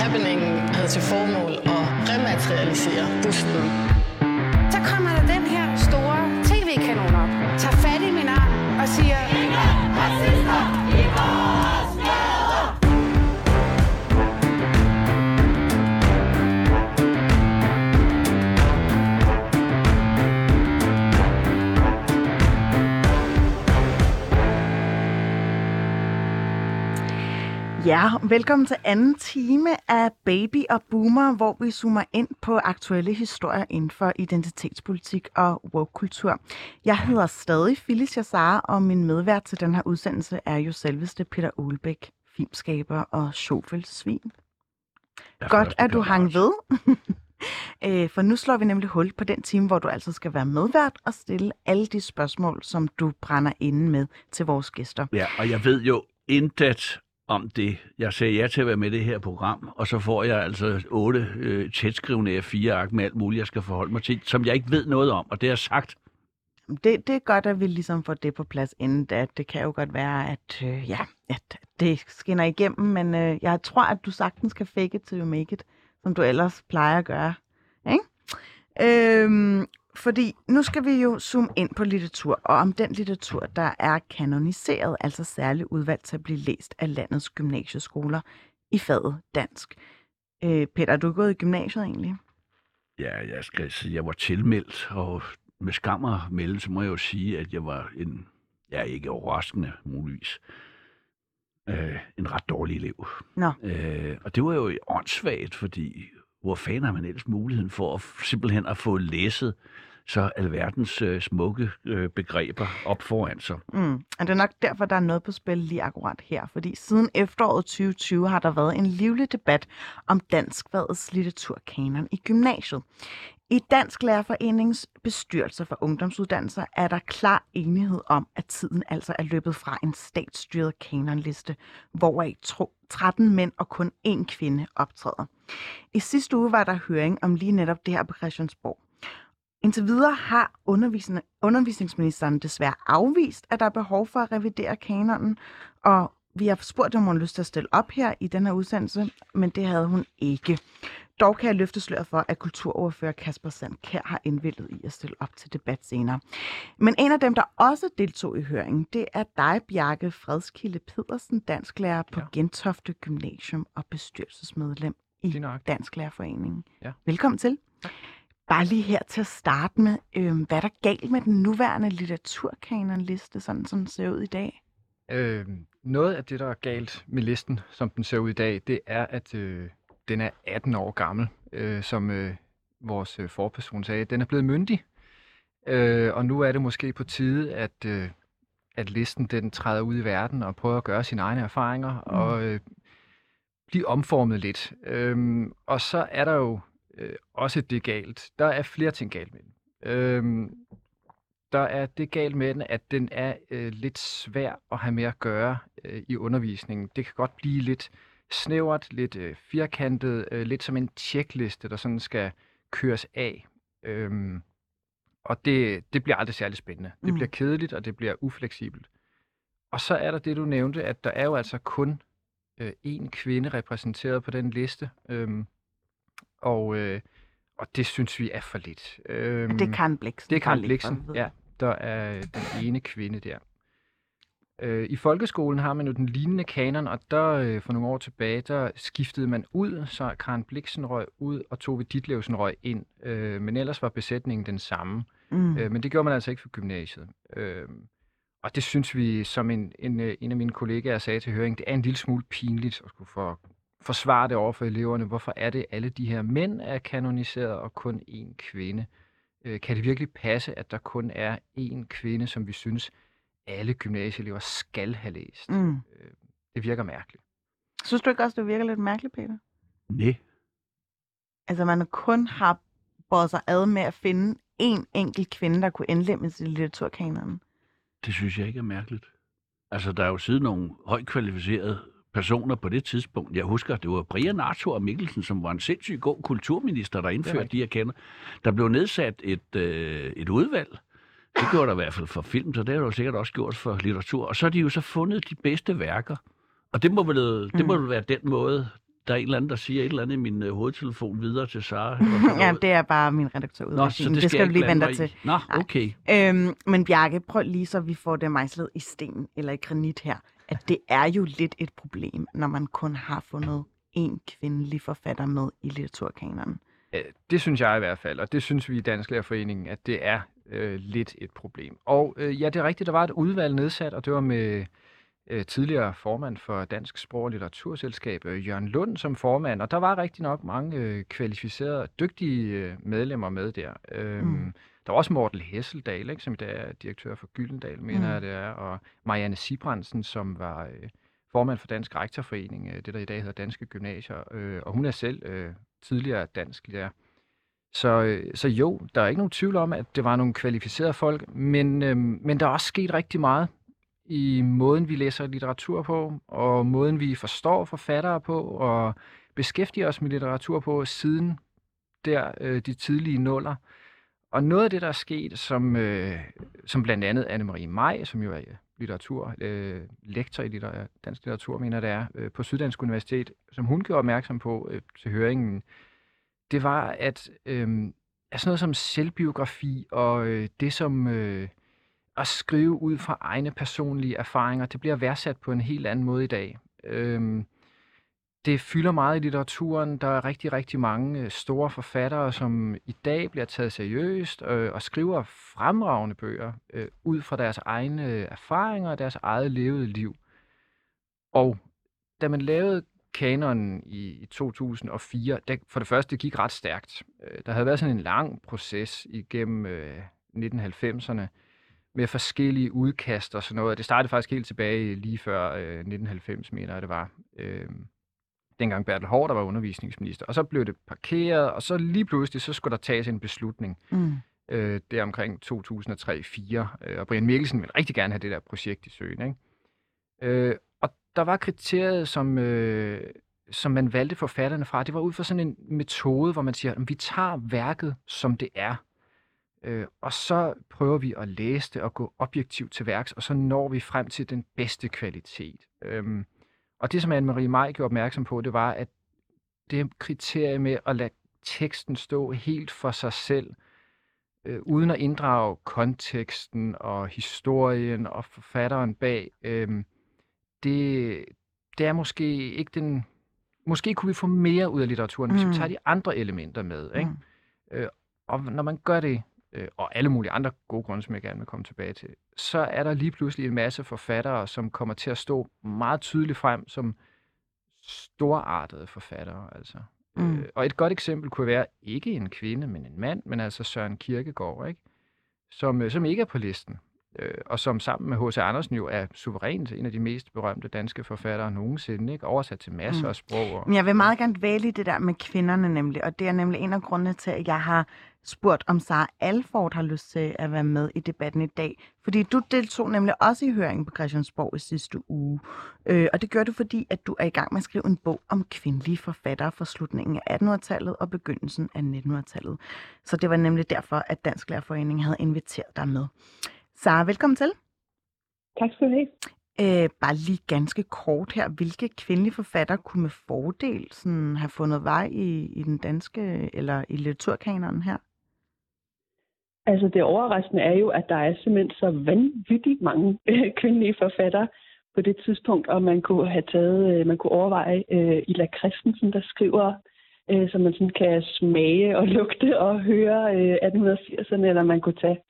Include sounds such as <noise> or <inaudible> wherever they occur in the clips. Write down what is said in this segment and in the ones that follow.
Happeningen havde til formål at rematerialisere busten. Så kommer der den her store tv-kanon op, tager fat i min arm og siger... Ja, velkommen til anden time af Baby og Boomer, hvor vi zoomer ind på aktuelle historier inden for identitetspolitik og woke-kultur. Jeg hedder stadig Phyllis Jassar, og min medvært til den her udsendelse er jo selveste Peter Olbæk, filmskaber og svin. Godt, at du hang ved. <laughs> Øh, For nu slår vi nemlig hul på den time, hvor du altså skal være medvært og stille alle de spørgsmål, som du brænder inde med til vores gæster. Ja, og jeg ved jo intet om det. Jeg sagde ja til at være med i det her program, og så får jeg altså otte øh, tætskrivende fire ark med alt muligt, jeg skal forholde mig til, som jeg ikke ved noget om, og det har sagt. Det, det er godt, at vi ligesom får det på plads inden da. Det kan jo godt være, at, øh, ja, at det skinner igennem, men øh, jeg tror, at du sagtens kan fake it till you make it, som du ellers plejer at gøre. Ikke? Øhm, fordi nu skal vi jo zoome ind på litteratur, og om den litteratur, der er kanoniseret, altså særligt udvalgt til at blive læst af landets gymnasieskoler i faget dansk. Øh, Peter, er du gået i gymnasiet egentlig? Ja, jeg skal sige, jeg var tilmeldt, og med skam og melde, så må jeg jo sige, at jeg var en, ja ikke overraskende muligvis, øh, en ret dårlig elev. Nå. Øh, og det var jo åndssvagt, fordi hvor fanden har man ellers muligheden for at simpelthen at få læset så alverdens øh, smukke øh, begreber op foran sig. Mm. Og det er nok derfor, der er noget på spil lige akkurat her. Fordi siden efteråret 2020 har der været en livlig debat om danskfagets litteraturkanon i gymnasiet. I Dansk Lærerforenings bestyrelse for ungdomsuddannelser er der klar enighed om, at tiden altså er løbet fra en statsstyret kanonliste, hvoraf 13 mænd og kun én kvinde optræder. I sidste uge var der høring om lige netop det her på Christiansborg. Indtil videre har undervisningsministeren desværre afvist, at der er behov for at revidere kanonen, og vi har spurgt, om hun har lyst til at stille op her i den her udsendelse, men det havde hun ikke. Dog kan jeg løfte sløret for, at kulturordfører Kasper Sandkær har indvildet i at stille op til debat senere. Men en af dem, der også deltog i høringen, det er dig, Bjarke Fredskilde Pedersen, dansklærer på Ja. Gentofte Gymnasium og bestyrelsesmedlem i Lige nok. Dansk Lærerforening. Ja. Velkommen til. Bare lige her til at starte med, øh, hvad er der galt med den nuværende litteraturkanonliste, sådan som den ser ud i dag? Øh, noget af det, der er galt med listen, som den ser ud i dag, det er, at øh, den er 18 år gammel, øh, som øh, vores øh, forperson sagde. Den er blevet myndig, øh, og nu er det måske på tide, at, øh, at listen den træder ud i verden og prøver at gøre sine egne erfaringer mm. og øh, blive omformet lidt. Øhm, og så er der jo øh, også det galt. Der er flere ting galt med den. Øhm, der er det galt med den, at den er øh, lidt svær at have med at gøre øh, i undervisningen. Det kan godt blive lidt snævert, lidt øh, firkantet, øh, lidt som en tjekliste, der sådan skal køres af. Øhm, og det, det bliver aldrig særlig spændende. Det Mm. bliver kedeligt, og det bliver ufleksibelt. Og så er der det, du nævnte, at der er jo altså kun øh, én kvinde repræsenteret på den liste. Øhm, og, øh, og det synes vi er for lidt. Øhm, Det er Karen Bliksen. det er Karen Bliksen, ja, der er den ene kvinde der. Øh, I folkeskolen har man jo den lignende kanon, og der øh, for nogle år tilbage, der skiftede man ud, så Karen Bliksen røg ud, og Tove Ditlevsen røg ind. Øh, men ellers var besætningen den samme. Mm. Øh, men det gjorde man altså ikke for gymnasiet. Øh, og det synes vi, som en, en, en af mine kollegaer sagde til høringen, det er en lille smule pinligt at skulle for, forsvare det over for eleverne. Hvorfor er det, alle de her mænd er kanoniseret, og kun én kvinde? Øh, kan det virkelig passe, at der kun er én kvinde, som vi synes, alle gymnasieelever skal have læst? Mm. Det virker mærkeligt. Synes du ikke også, det virker lidt mærkeligt, Peter? Nej, Altså, man kun har båret sig ad med at finde en enkelt kvinde, der kunne indlemmes i litteraturkanonen. det synes jeg ikke er mærkeligt. Altså, der er jo siddet nogle højt kvalificerede personer på det tidspunkt. Jeg husker, det var Brian Arthur Mikkelsen, som var en sindssygt god kulturminister, der indførte de her kender. Der blev nedsat et, øh, et udvalg. Det gjorde der i hvert fald for film, så det har du sikkert også gjort for litteratur. Og så har de jo så fundet de bedste værker Og det må vel, det Mm. må vel være den måde, der er en eller anden, der siger et eller andet i min øh, hovedtelefon videre til Sara. <laughs> ja, det er bare min redaktør ud. Nå, så det, det skal jeg du lige vente dig til. Nå, Nej. okay. Øhm, men Bjarke, prøv lige så vi får det mejslet i sten eller i granit her, at det er jo lidt et problem, når man kun har fundet en kvindelig forfatter med i litteraturkanonen. Øh, Det synes jeg i hvert fald, og det synes vi i Dansk Lærerforening, at det er øh, lidt et problem. Og øh, ja, det er rigtigt, der var et udvalg nedsat, og det var med øh, tidligere formand for Dansk Sprog- og Litteraturselskab, øh, Jørgen Lund, som formand, og der var rigtig nok mange øh, kvalificerede, dygtige øh, medlemmer med der. Øhm, Mm. Der var også Morten Hesseldal, ikke, som i dag er direktør for Gyldendal, mener Mm. jeg det er, og Marianne Sibrandsen, som var øh, formand for Dansk Rektorforening, øh, det der i dag hedder Danske Gymnasier, øh, og hun er selv øh, tidligere dansk lærer. Så, øh, så jo, der er ikke nogen tvivl om, at det var nogle kvalificerede folk, men, øh, men der er også sket rigtig meget i måden, vi læser litteratur på, og måden, vi forstår forfattere på, og beskæftiger os med litteratur på siden der øh, de tidlige nuller. Og noget af det, der er sket, som, øh, som blandt andet Anne-Marie Maj, som jo er litteratur, øh, lektor i litter, dansk litteratur, mener det er, øh, på Syddansk Universitet, som hun gjorde opmærksom på øh, til høringen, det var, at øh, er sådan noget som selvbiografi og øh, det som øh, at skrive ud fra egne personlige erfaringer, det bliver værdsat på en helt anden måde i dag. Øh, det fylder meget i litteraturen. Der er rigtig, rigtig mange øh, store forfattere, som i dag bliver taget seriøst øh, og skriver fremragende bøger øh, ud fra deres egne øh, erfaringer og deres eget levede liv. Og da man lavede kanonen i, i 2004, der, for det første, gik ret stærkt. Øh, Der havde været sådan en lang proces igennem øh, 1990'erne med forskellige udkast og sådan noget. Det startede faktisk helt tilbage lige før øh, 1990, mener jeg det var. Øh, dengang Bertel Hård, der var undervisningsminister. Og så blev det parkeret, og så lige pludselig, så skulle der tages en beslutning. Mm. Øh, det er omkring 2003-2004. Øh, og Brian Mikkelsen ville rigtig gerne have det der projekt i søen. Ikke? Øh, der var kriteriet, som, øh, som man valgte forfatterne fra. Det var ud fra sådan en metode, hvor man siger, at vi tager værket, som det er. Øh, og så prøver vi at læse det og gå objektivt til værks, og så når vi frem til den bedste kvalitet. Øhm, og det, som Anne-Marie Maj gjorde opmærksom på, det var, at det kriterie med at lade teksten stå helt for sig selv, øh, uden at inddrage konteksten og historien og forfatteren bag, øh, det, det er måske ikke den... Måske kunne vi få mere ud af litteraturen, hvis Mm. vi tager de andre elementer med. Ikke? Mm. Øh, og når man gør det, øh, og alle mulige andre gode grunde, som jeg gerne vil komme tilbage til, så er der lige pludselig en masse forfattere, som kommer til at stå meget tydeligt frem som storartede forfattere. Altså. Mm. Øh, og et godt eksempel kunne være ikke en kvinde, men en mand, men altså Søren Kierkegaard, ikke? Som, øh, som ikke er på listen. Øh, og som sammen med H.C. Andersen jo er suverænt en af de mest berømte danske forfattere nogensinde, ikke? oversat til masser Mm. af sprog. Og, Men jeg vil meget gerne vælge det der med kvinderne nemlig, og det er nemlig en af grundene til, at jeg har spurgt, om Sara Alford har lyst til at være med i debatten i dag. Fordi du deltog nemlig også i høringen på Christiansborg i sidste uge. Øh, og det gør du, fordi at du er i gang med at skrive en bog om kvindelige forfattere fra slutningen af 1800-tallet og begyndelsen af 1900-tallet. Så det var nemlig derfor, at Dansk Lærerforening havde inviteret dig med. Sara, velkommen til. Tak skal du have. Øh, bare lige ganske kort her. Hvilke kvindelige forfattere kunne med fordel sådan, have fundet vej i, i den danske eller i litteraturkanonen her? Altså det overraskende er jo, at der er simpelthen så vanvittigt mange øh, kvindelige forfattere på det tidspunkt, og man kunne have taget, øh, man kunne overveje øh, Ila Christensen, der skriver, øh, så man sådan kan smage og lugte og høre øh, 1880'erne, eller man kunne tage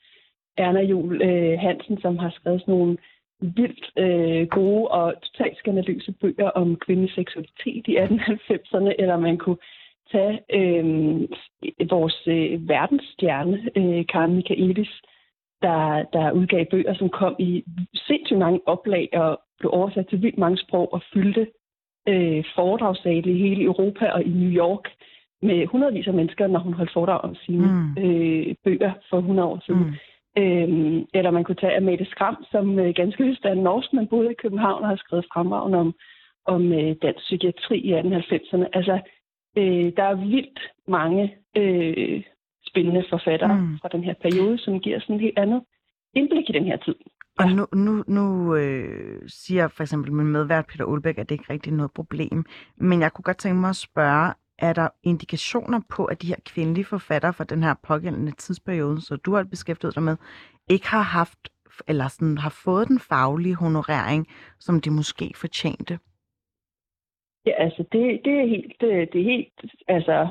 Erna Jul øh, Hansen, som har skrevet sådan nogle vildt øh, gode og totalt skandaløse bøger om kvindelig seksualitet i 1890'erne, eller man kunne tage øh, vores øh, verdensstjerne, øh, Karen Michaelis, der, der udgav bøger, som kom i sindssygt mange oplag og blev oversat til vildt mange sprog og fyldte øh, foredragssale i hele Europa og i New York med hundredvis af mennesker, når hun holdt foredrag om sine mm. øh, bøger for 100 år siden. Mm. Øhm, eller man kunne tage Amette Skram, som øh, ganske vist er en norsk, man boede i København og har skrevet fremragende om, om øh, dansk psykiatri i 1890'erne. Altså, øh, der er vildt mange øh, spændende forfattere Mm. fra den her periode, som giver sådan et helt andet indblik i den her tid. Og nu, nu, nu øh, siger for eksempel min medvært Peter Ulbæk, at det ikke rigtig er noget problem. Men jeg kunne godt tænke mig at spørge, er der indikationer på, at de her kvindelige forfattere fra den her pågældende tidsperiode, så du har beskæftiget dig med, ikke har haft eller sådan, har fået den faglige honorering, som de måske fortjente? Ja, altså det, det er helt, det, det er helt altså,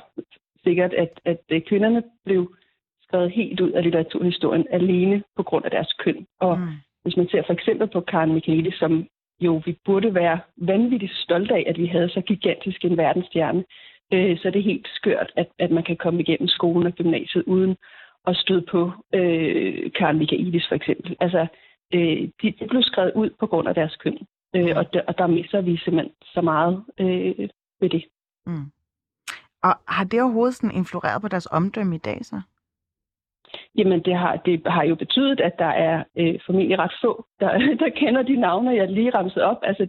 sikkert, at, at kvinderne blev skrevet helt ud af litteraturhistorien alene på grund af deres køn. Og mm. hvis man ser for eksempel på Karen Michaelis, som jo vi burde være vanvittigt stolte af, at vi havde så gigantisk en verdensstjerne, øh, så er det helt skørt, at, at man kan komme igennem skolen og gymnasiet uden at støde på øh, Karen Michaelis for eksempel. Altså, øh, de, de blev skrevet ud på grund af deres køn, øh, og, der, og der misser vi simpelthen så meget øh, ved det. Mm. Og har det overhovedet sådan influeret på deres omdømme i dag så? Jamen, det har, det har jo betydet, at der er øh, formentlig ret få, der, <laughs> der kender de navne, jeg lige ramset op. Altså,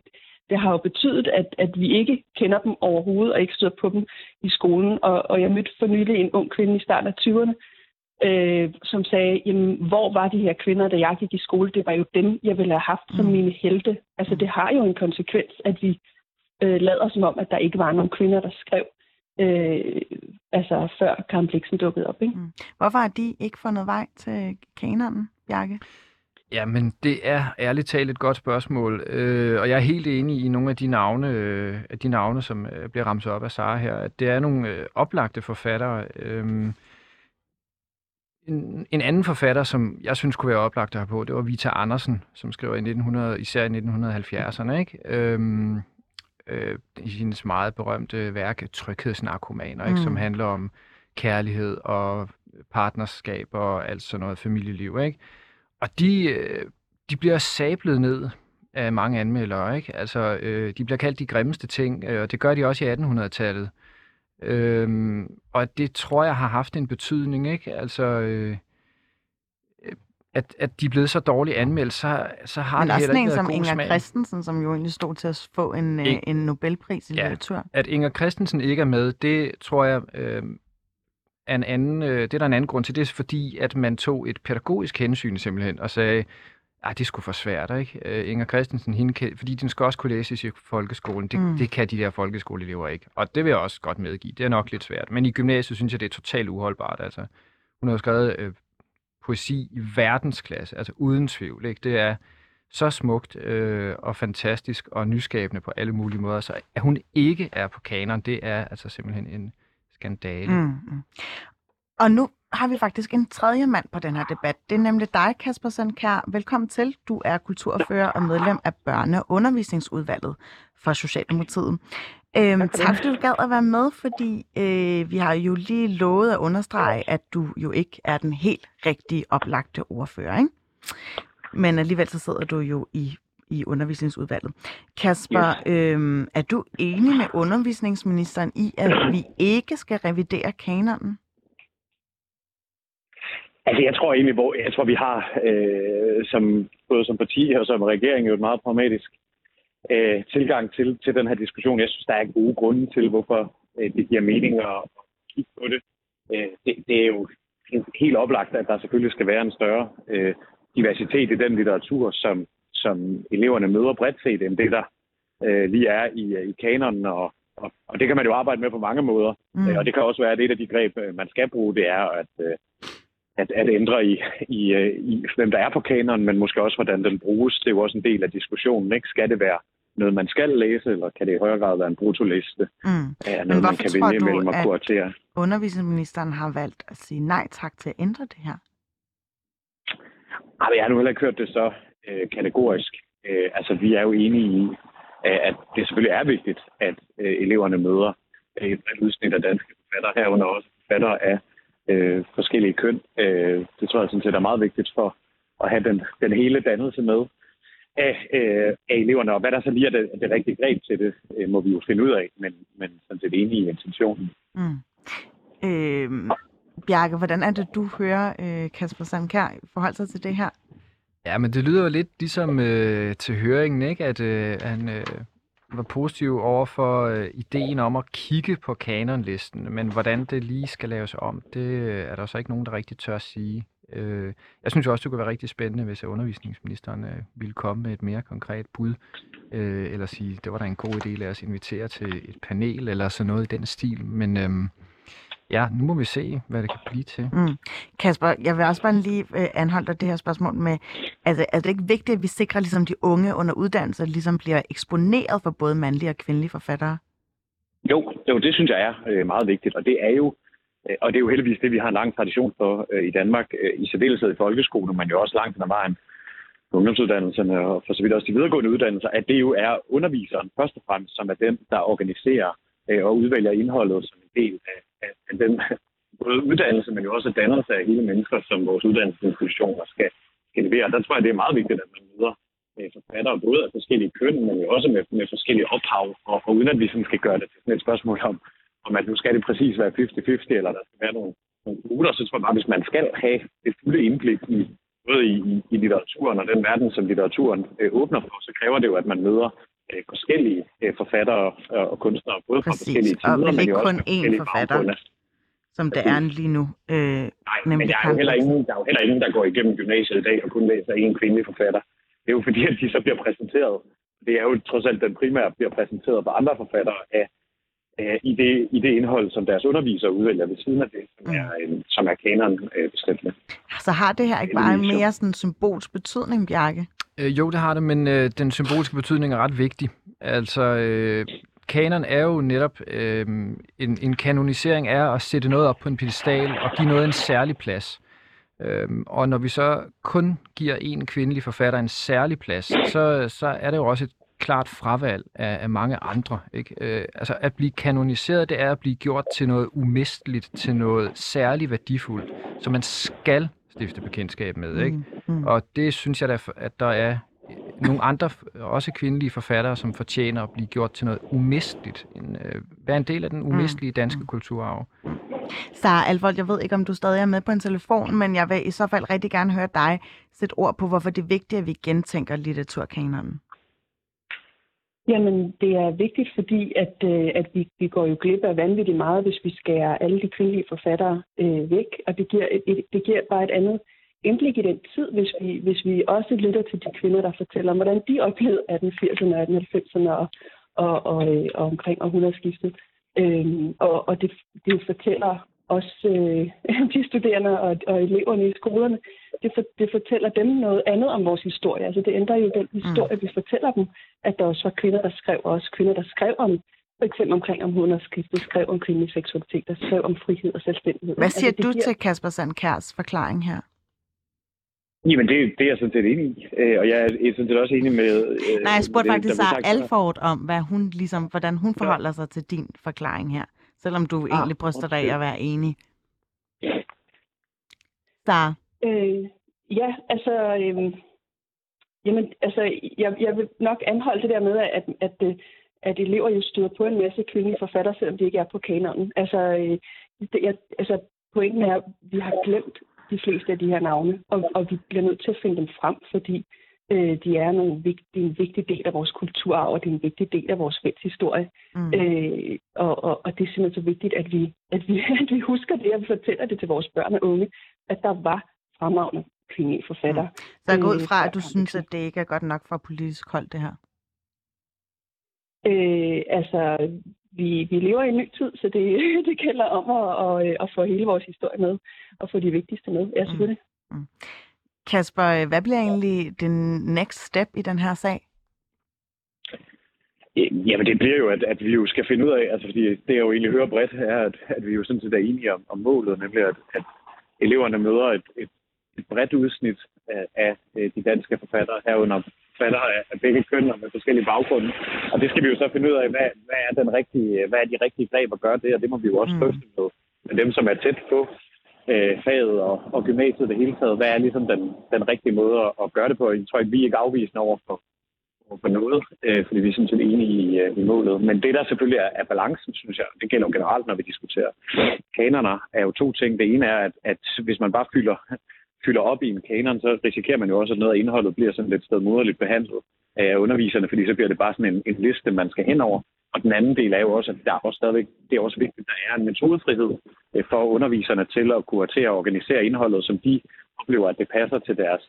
det har jo betydet, at, at vi ikke kender dem overhovedet, og ikke støder på dem i skolen. Og, og jeg mødte for nylig en ung kvinde i starten af 20'erne, øh, som sagde, jamen, hvor var de her kvinder, da jeg gik i skole? Det var jo dem, jeg ville have haft som mm. mine helte. Altså, det har jo en konsekvens, at vi øh, lader som om, at der ikke var nogen kvinder, der skrev øh, altså før Karen Bliksen dukkede op. Ikke? Mm. Hvorfor har de ikke fundet vej til kanonen, Bjarke? Ja, men det er ærligt talt et godt spørgsmål, øh, og jeg er helt enig i nogle af de navne, øh, de navne som øh, bliver ramset op af Sara her, at det er nogle øh, oplagte forfattere. Øh, en, en anden forfatter, som jeg synes kunne være oplagt at have på, det var Vita Andersen, som skriver i 1900, især i 1970'erne, ikke? Øhm, øh, i hendes meget berømte værk, Tryghedsnarkomaner, ikke? Mm. som handler om kærlighed og partnerskab og alt sådan noget familieliv. Ikke? Og de, øh, de bliver sablet ned af mange anmeldere. Ikke? Altså, øh, de bliver kaldt de grimmeste ting, øh, og det gør de også i 1800-tallet. Øhm, og det tror jeg har haft en betydning, ikke? Altså, øh, at, at de er blevet så dårligt anmeldt, så, så har Men det heller ikke været som Inger smag. Christensen, som jo egentlig stod til at få en, øh, en Nobelpris i ja, litteratur. At Inger Christensen ikke er med, det tror jeg øh, er en anden, øh, det er der en anden grund til. Det er fordi, at man tog et pædagogisk hensyn simpelthen, og sagde, at det skulle for svært, ikke? Øh, Inger Christensen, hende kan, fordi den skal også kunne læses i folkeskolen. Det, mm. det kan de der folkeskoleelever ikke. Og det vil jeg også godt medgive. Det er nok lidt svært. Men i gymnasiet synes jeg, det er totalt uholdbart. Altså, hun har skrevet øh, poesi i verdensklasse, altså uden tvivl. Ikke? Det er så smukt øh, og fantastisk og nyskabende på alle mulige måder. Så at hun ikke er på kanon, det er altså simpelthen en skandale. Mm, mm. Og nu har vi faktisk en tredje mand på den her debat. Det er nemlig dig, Kasper Sandkær. Velkommen til. Du er kulturfører og medlem af børne- og undervisningsudvalget for Socialdemokratiet. Øhm, tak fordi du gad at være med, fordi øh, vi har jo lige lovet at understrege, at du jo ikke er den helt rigtige oplagte ordfører, ikke? Men alligevel så sidder du jo i, i undervisningsudvalget. Kasper, yes. øhm, er du enig med undervisningsministeren i, at vi ikke skal revidere kanonen? Altså, jeg tror egentlig, hvor jeg tror, vi har øh, som, både som parti og som regering jo et meget pragmatisk øh, tilgang til, til den her diskussion. Jeg synes, der er gode grunde til, hvorfor øh, det giver mening at kigge på det. Øh, det. Det er jo helt oplagt, at der selvfølgelig skal være en større øh, diversitet i den litteratur, som, som eleverne møder bredt set, end det, der øh, lige er i, i kanonen. Og, og, og det kan man jo arbejde med på mange måder. Mm. Øh, og det kan også være, at et af de greb, øh, man skal bruge, det er at, øh, at, at ændre i, i, øh, i, hvem der er på kanonen, men måske også, hvordan den bruges. Det er jo også en del af diskussionen. Ikke? Skal det være noget, man skal læse, eller kan det i højere grad være en brutoliste mm. af noget, man kan vælge imellem at kuratere? undervisningsministeren har valgt at sige nej tak til at ændre det her? Ej, jeg har nu heller ikke hørt det så øh, kategorisk. Øh, altså, vi er jo enige i, øh, at det selvfølgelig er vigtigt, at øh, eleverne møder øh, et bredt udsnit af danske forfattere, herunder også forfattere af øh, forskellige køn. Øh, det tror jeg sådan set er meget vigtigt for at have den, den hele dannelse med af, øh, af eleverne. Og hvad der så lige er det, det rigtige greb til det, øh, må vi jo finde ud af, men, men sådan set enige i intentionen. Mm. Øh, Bjarke, hvordan er det, du hører øh, Kasper Sandkær forholde sig til det her? Ja, men det lyder jo lidt ligesom øh, til høringen, ikke? at øh, han øh, var positiv over for øh, ideen om at kigge på kanonlisten, men hvordan det lige skal laves om, det øh, er der så ikke nogen, der rigtig tør at sige. Øh, jeg synes også, det kunne være rigtig spændende, hvis undervisningsministeren øh, ville komme med et mere konkret bud, øh, eller sige, det var da en god idé, lad os invitere til et panel, eller sådan noget i den stil. Men øh, ja, nu må vi se, hvad det kan blive til. Mm. Kasper, jeg vil også bare lige øh, anholde dig det her spørgsmål med, altså, er det ikke vigtigt, at vi sikrer, ligesom de unge under uddannelse ligesom bliver eksponeret for både mandlige og kvindelige forfattere? Jo, jo det synes jeg er øh, meget vigtigt, og det er jo øh, og det er jo heldigvis det, vi har en lang tradition for øh, i Danmark, øh, i særdeleshed i folkeskolen, men jo også langt hen ad vejen på ungdomsuddannelserne og for så vidt også de videregående uddannelser, at det jo er underviseren først og fremmest, som er den, der organiserer øh, og udvælger indholdet som en del af, at, den både uddannelse, men jo også dannelse af hele mennesker, som vores uddannelsesinstitutioner skal, skal levere. Der tror jeg, det er meget vigtigt, at man møder forfattere, både af forskellige køn, men jo også med, med forskellige ophav, og, og uden at vi sådan skal gøre det til sådan et spørgsmål om, om at nu skal det præcis være 50-50, eller der skal være nogle, nogle kvoter, så tror jeg bare, hvis man skal have det fulde indblik i både i, i, i litteraturen og den verden, som litteraturen øh, åbner for, så kræver det jo, at man møder øh, forskellige øh, forfattere og, kunstnere, både fra forskellige Præcis, og tider, vel men ikke kun én forfatter, baggrunde. som det er lige nu. Øh, Nej, men nemlig der er, jo heller ingen, der er jo heller ingen, der går igennem gymnasiet i dag og kun læser en kvindelig forfatter. Det er jo fordi, at de så bliver præsenteret. Det er jo trods alt den primære, bliver præsenteret på andre forfattere af, af i, det, i det indhold, som deres undervisere udvælger ved siden af det, som Mm. er, en, som er kanon øh, bestemt. Så har det her ikke bare mere sådan symbolsk betydning, Bjarke? Øh, jo, det har det, men øh, den symbolske betydning er ret vigtig. Altså, øh, kanon er jo netop øh, en, en kanonisering er at sætte noget op på en pedestal og give noget en særlig plads. Øhm, og når vi så kun giver en kvindelig forfatter en særlig plads, så, så er det jo også et klart fravalg af, af mange andre. Ikke? Øh, altså at blive kanoniseret, det er at blive gjort til noget umisteligt, til noget særligt værdifuldt, som man skal stifte bekendtskab med. Ikke? Mm, mm. Og det synes jeg, da, at der er nogle andre, også kvindelige forfattere, som fortjener at blive gjort til noget umisteligt. En, øh, være en del af den umistelige danske kulturarv. Sara Alvold, jeg ved ikke, om du stadig er med på en telefon, men jeg vil i så fald rigtig gerne høre dig sætte ord på, hvorfor det er vigtigt, at vi gentænker litteraturkanonen. Jamen, det er vigtigt, fordi at, øh, at vi, vi går jo glip af vanvittigt meget, hvis vi skærer alle de kvindelige forfattere øh, væk. Og det giver, et, et, det giver bare et andet indblik i den tid, hvis vi, hvis vi også lytter til de kvinder, der fortæller om, hvordan de oplevede 1880'erne og 1890'erne og, og, og, øh, og omkring århundredeskiftet. Øhm, og og det, det fortæller også øh, <laughs> de studerende og, og eleverne i skolerne, det, for, det fortæller dem noget andet om vores historie. Altså det ændrer jo den historie, vi fortæller dem, at der også var kvinder, der skrev, og også kvinder, der skrev om for eksempel omkring århundredeskiftet, skrev om kvindelig seksualitet, der skrev om frihed og selvstændighed. Hvad siger altså, du giver- til Kasper Sandkærs forklaring her? Jamen, det, det er jeg sådan set enig i. Øh, og jeg er sådan set også enig med... Øh, Nej, jeg spurgte det, faktisk Sara. Alford om, hvad hun ligesom, hvordan hun forholder sig til din forklaring her. Selvom du egentlig bryster dig af at være enig. Sara, Øh, ja, altså, øh, jamen, altså jeg, jeg vil nok anholde det der med, at, at, øh, at elever jo støder på en masse kvindelige forfattere, selvom de ikke er på kanonen. Altså, øh, det, jeg, altså pointen er, at vi har glemt de fleste af de her navne, og, og vi bliver nødt til at finde dem frem, fordi øh, de er nogle vigt, de er en vigtig del af vores kulturarv, og det er en vigtig del af vores fælles historie. mm. Øh, og, og, og det er simpelthen så vigtigt, at vi, at vi, <laughs> at vi husker det, og vi fortæller det til vores børn og unge, at der var fremragende kvindelige forfattere. så jeg går ud øh, fra, at du synes, at det ikke er godt nok fra politisk hold, det her. Øh, altså, vi, vi lever i en ny tid, så det, <laughs> det gælder om at, at, at få hele vores historie med, og få de vigtigste med. Ja, selvfølgelig. Kasper, øh, hvad bliver egentlig den next step i den her sag? Jamen det bliver jo, at, at vi jo skal finde ud af, altså fordi det jeg jo egentlig hører bredt er, at, at vi jo sådan set er enige om, om målet, nemlig at, at eleverne møder et, et, et bredt udsnit af, af øh, de danske forfattere, herunder forfattere af, begge køn og med forskellige baggrunde. Og det skal vi jo så finde ud af, hvad, hvad, er, den rigtige, hvad er de rigtige greb at gøre det, og det må vi jo også Mm. drøfte med, med dem, som er tæt på øh, faget og, og gymnasiet det hele taget. Hvad er ligesom den, den rigtige måde at, at gøre det på? Jeg tror ikke, vi er ikke afvisende over for, over for noget, øh, fordi vi er sådan set enige i, øh, i målet. Men det, der selvfølgelig er, er balancen, synes jeg, det gælder jo generelt, når vi diskuterer kanerne, er jo to ting. Det ene er, at, at hvis man bare fylder, fylder op i en kanon, så risikerer man jo også, at noget af indholdet bliver sådan lidt stedmoderligt behandlet af underviserne, fordi så bliver det bare sådan en, en liste, man skal hen over. Og den anden del er jo også, at der er også stadigvæk, det er også vigtigt, at der er en metodefrihed øh, for underviserne til at kunne til at organisere indholdet, som de oplever, at det passer til deres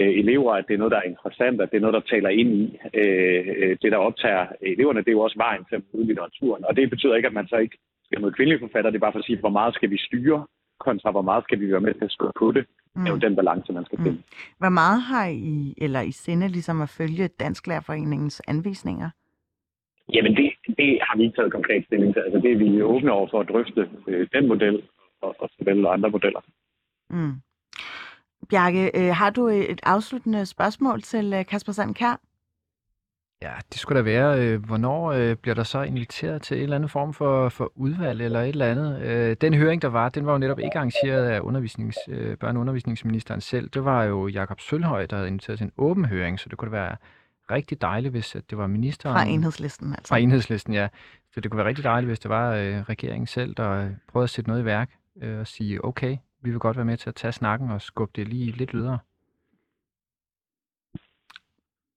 øh, elever, at det er noget, der er interessant, at det er noget, der taler ind i øh, det, der optager eleverne. Det er jo også vejen til at møde litteraturen. Og det betyder ikke, at man så ikke skal møde kvindelige forfatter. Det er bare for at sige, hvor meget skal vi styre, kontra hvor meget skal vi være med til at skubbe på det. Mm. Det er jo den balance, man skal finde. Mm. Hvor meget har I, eller I sinde ligesom at følge Dansklærerforeningens anvisninger? Jamen, det, det har vi ikke taget konkret stilling til. Altså, det er vi åbne over for at drøfte øh, den model og, og såvel andre modeller. Mm. Bjarke, øh, har du et afsluttende spørgsmål til øh, Kasper Sandkær? Ja, det skulle da være, øh, hvornår øh, bliver der så inviteret til en eller anden form for, for udvalg eller et eller andet? Øh, den høring, der var, den var jo netop ikke arrangeret af undervisnings, øh, børne- og undervisningsministeren selv. Det var jo Jakob Sølhøj, der havde inviteret til en åben høring, så det kunne da være rigtig dejligt, hvis at det var ministeren... Fra enhedslisten, altså. Fra enhedslisten, ja. Så det kunne være rigtig dejligt, hvis det var øh, regeringen selv, der prøvede at sætte noget i værk øh, og sige, okay, vi vil godt være med til at tage snakken og skubbe det lige lidt videre.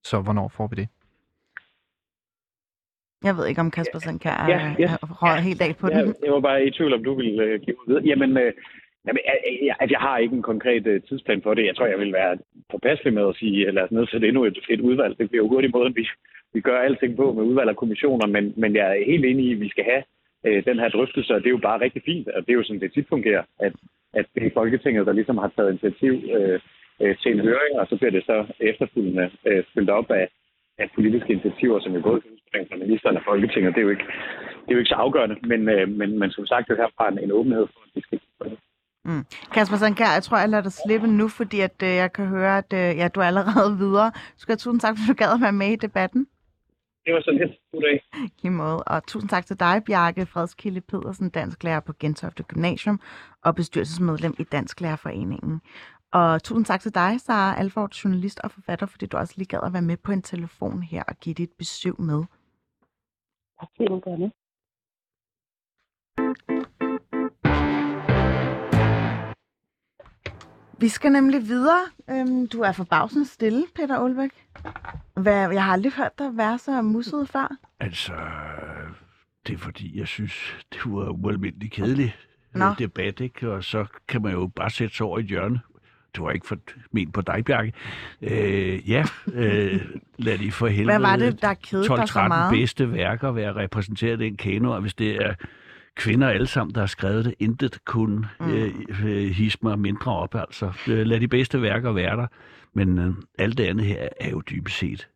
Så hvornår får vi det? Jeg ved ikke, om Kasper er, ja, ja, er ja, helt af på ja, den. Jeg var bare i tvivl, om du ville uh, give mig videre. Jamen, uh, jamen jeg, jeg, altså, jeg har ikke en konkret uh, tidsplan for det. Jeg tror, jeg vil være påpasselig med at sige, øh, lad os nedsætte endnu et, et udvalg. Det bliver jo hurtigt måden, vi, vi gør alting på med udvalg og kommissioner, men, men jeg er helt enig i, at vi skal have uh, den her drøftelse, og det er jo bare rigtig fint, og det er jo sådan, det tit fungerer, at, at det er Folketinget, der ligesom har taget initiativ uh, til en høring, og så bliver det så efterfølgende uh, fyldt op af, af politiske initiativer, som jo både fra ministeren og Folketinget. Det er jo ikke, det er jo ikke så afgørende, men, øh, men, men som sagt, det er herfra en, en åbenhed for, at vi skal Mm. Kasper Sankær, jeg tror, jeg lader dig slippe nu, fordi at, øh, jeg kan høre, at øh, ja, du er allerede <laughs> videre. Du skal tusind tak, for du gad at være med i debatten. Det var så lidt. God dag. I måde. Og tusind tak til dig, Bjarke Fredskilde Pedersen, dansk lærer på Gentofte Gymnasium og bestyrelsesmedlem i Dansk Lærerforeningen. Og tusind tak til dig, Sara Alford, journalist og forfatter, fordi du også lige gad at være med på en telefon her og give dit besøg med. Tak fordi du Vi skal nemlig videre. Øhm, du er forbavsende stille, Peter Olbæk. Hvad, jeg har aldrig hørt dig være så musset før. Altså, det er fordi, jeg synes, det var ualmindeligt kedeligt Nå. debat, ikke? Og så kan man jo bare sætte sig over i hjørne. Det var ikke for men på dig, Bjarke. Øh, ja, øh, <laughs> lad de for helvede Hvad var det, der kedede dig så 12-13 meget? bedste værker være repræsenteret i en kano, og hvis det er kvinder alle sammen, der har skrevet det, intet kunne Mm. øh, øh, hisse mig mindre op, altså. Øh, lad de bedste værker være der, men øh, alt det andet her er jo dybest set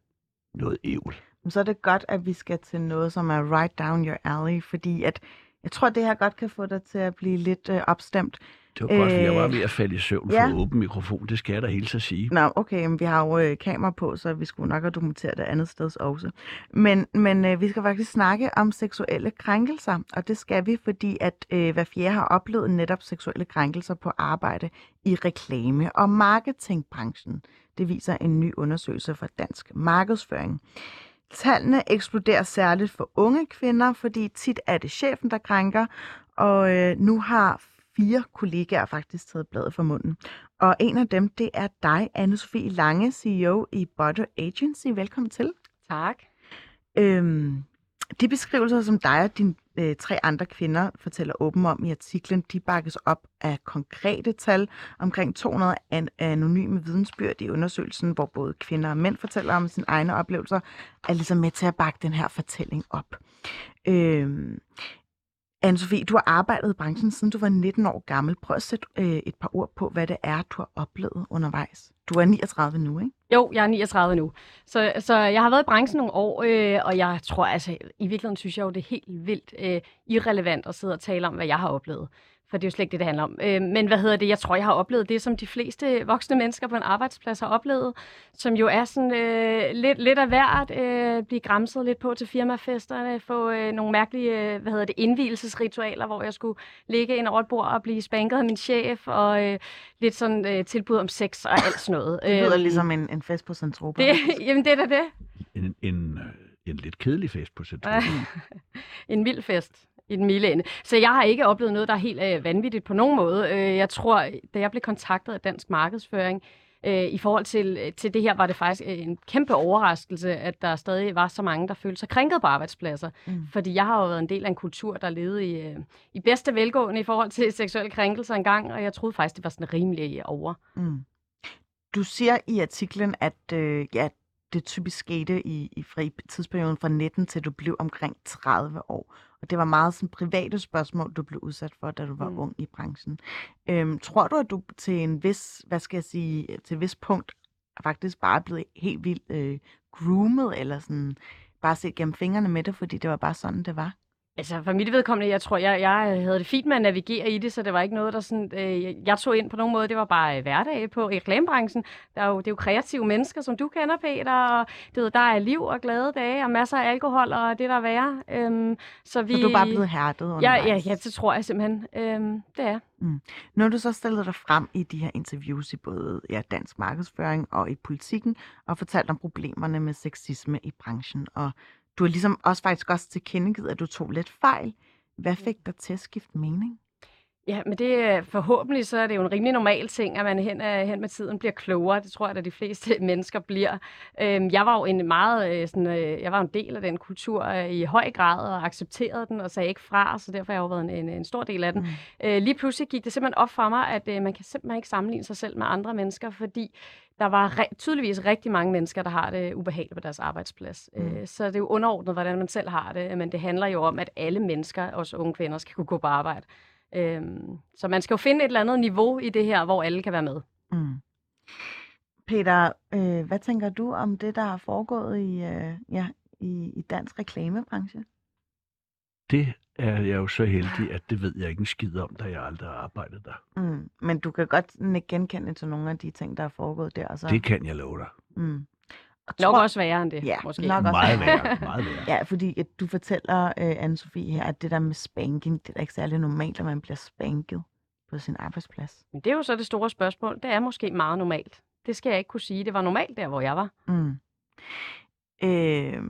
noget ævl. Så er det godt, at vi skal til noget, som er right down your alley, fordi at jeg tror, det her godt kan få dig til at blive lidt øh, opstemt. Det var godt, fordi jeg var Øh, ved at falde i søvn for ja. åben mikrofon, det skal jeg da hilse at sige. Nå, okay, men vi har jo øh, kamera på, så vi skulle nok have dokumenteret det andet sted også. Men, men øh, vi skal faktisk snakke om seksuelle krænkelser, og det skal vi, fordi at øh, hver fjerde har oplevet netop seksuelle krænkelser på arbejde i reklame- og marketingbranchen. Det viser en ny undersøgelse fra Dansk Markedsføring. Tallene eksploderer særligt for unge kvinder, fordi tit er det chefen, der krænker, og øh, nu har fire kollegaer faktisk taget bladet fra munden. Og en af dem, det er dig, Anne-Sophie Lange, CEO i Butter Agency. Velkommen til. Tak. Øhm, de beskrivelser, som dig og dine øh, tre andre kvinder fortæller åben om i artiklen, de bakkes op af konkrete tal. Omkring 200 an- anonyme vidensbyrd i undersøgelsen, hvor både kvinder og mænd fortæller om sine egne oplevelser, er ligesom med til at bakke den her fortælling op. Anne-Sophie, du har arbejdet i branchen siden du var 19 år gammel. Prøv at sætte øh, et par ord på, hvad det er, du har oplevet undervejs. Du er 39 nu, ikke? Jo, jeg er 39 nu. Så, så jeg har været i branchen nogle år, øh, og jeg tror altså, i virkeligheden synes jeg jo, det er helt vildt øh, irrelevant at sidde og tale om, hvad jeg har oplevet. For det er jo slet ikke det, det handler om. Øh, men hvad hedder det? Jeg tror, jeg har oplevet det, som de fleste voksne mennesker på en arbejdsplads har oplevet, som jo er sådan øh, lidt, lidt af hvert, øh, blive græmset lidt på til firmafesterne, få øh, nogle mærkelige, øh, hvad hedder det, indvielsesritualer, hvor jeg skulle ligge ind over et bord og blive spanket af min chef, og øh, lidt sådan øh, tilbud om sex og alt sådan noget. Det lyder Øhm, ligesom en, en fest på Centropa. det, <laughs> jamen, det er da det. En, en, øh, en lidt kedelig fest på sæt. <laughs> en vild fest i den milde ende. Så jeg har ikke oplevet noget, der er helt øh, vanvittigt på nogen måde. Øh, jeg tror, da jeg blev kontaktet af Dansk Markedsføring, Øh, I forhold til, til det her var det faktisk en kæmpe overraskelse, at der stadig var så mange, der følte sig krænket på arbejdspladser. Mm. Fordi jeg har jo været en del af en kultur, der levede i, øh, i bedste velgående i forhold til <laughs> seksuelle krænkelser engang, og jeg troede faktisk, det var sådan rimelig over. Mm. Du siger i artiklen, at øh, ja, det typisk skete i, i fri tidsperioden fra 19 til du blev omkring 30 år. Og det var meget sådan private spørgsmål, du blev udsat for, da du var mm. ung i branchen. Øhm, tror du, at du til en vis, hvad skal jeg sige, til et vis punkt faktisk bare er blevet helt vildt øh, groomet, eller sådan bare set gennem fingrene med det, fordi det var bare sådan, det var? Altså for mit vedkommende, jeg tror, jeg, jeg havde det fint med at navigere i det, så det var ikke noget, der sådan, øh, jeg tog ind på nogen måde. Det var bare øh, hverdag på i reklamebranchen. Der er jo, det er jo kreative mennesker, som du kender, Peter, og du ved, der er liv og glade dage, og masser af alkohol, og det der er værre. Øhm, så, vi, så du er bare blevet hærdet undervejs? Ja, ja, ja, det tror jeg simpelthen. Øhm, det er. Mm. Har du så stillet dig frem i de her interviews i både ja, dansk markedsføring og i politikken, og fortalt om problemerne med sexisme i branchen, og du har ligesom også faktisk også tilkendegivet, at du tog lidt fejl. Hvad fik dig til at skifte mening? Ja, men det forhåbentlig så er det jo en rimelig normal ting, at man hen, hen med tiden bliver klogere. Det tror jeg, at de fleste <laughs> mennesker bliver. Øhm, jeg var jo en meget øh, sådan, øh, jeg var en del af den kultur øh, i høj grad og accepterede den og sagde ikke fra, så derfor har jeg jo været en, en, en stor del af den. Mm. Lige pludselig gik det simpelthen op for mig, at man kan simpelthen ikke sammenligne sig selv med andre mennesker, fordi der var re- tydeligvis rigtig mange mennesker, der har det ubehageligt på deres arbejdsplads. Mm. Så det er jo underordnet, hvordan man selv har det, men det handler jo om, at alle mennesker, også unge kvinder, skal kunne gå på arbejde. Øhm, så man skal jo finde et eller andet niveau i det her, hvor alle kan være med. Mm. Peter, øh, hvad tænker du om det, der har foregået i, øh, ja, i, i dansk reklamebranche? Det er jeg jo så heldig, at det ved jeg ikke en skid om, da jeg aldrig har arbejdet der. Mm. Men du kan godt genkende til nogle af de ting, der er foregået der. Så... Det kan jeg love dig. Mm. Nok tror... også værre end det, ja, måske. Nok også meget værre. Meget værre. <laughs> ja, fordi at du fortæller, uh, anne Sofie her, at det der med spanking, det er ikke særlig normalt, at man bliver spanket på sin arbejdsplads. Men det er jo så det store spørgsmål. Det er måske meget normalt. Det skal jeg ikke kunne sige. Det var normalt der, hvor jeg var. Mm. Øh...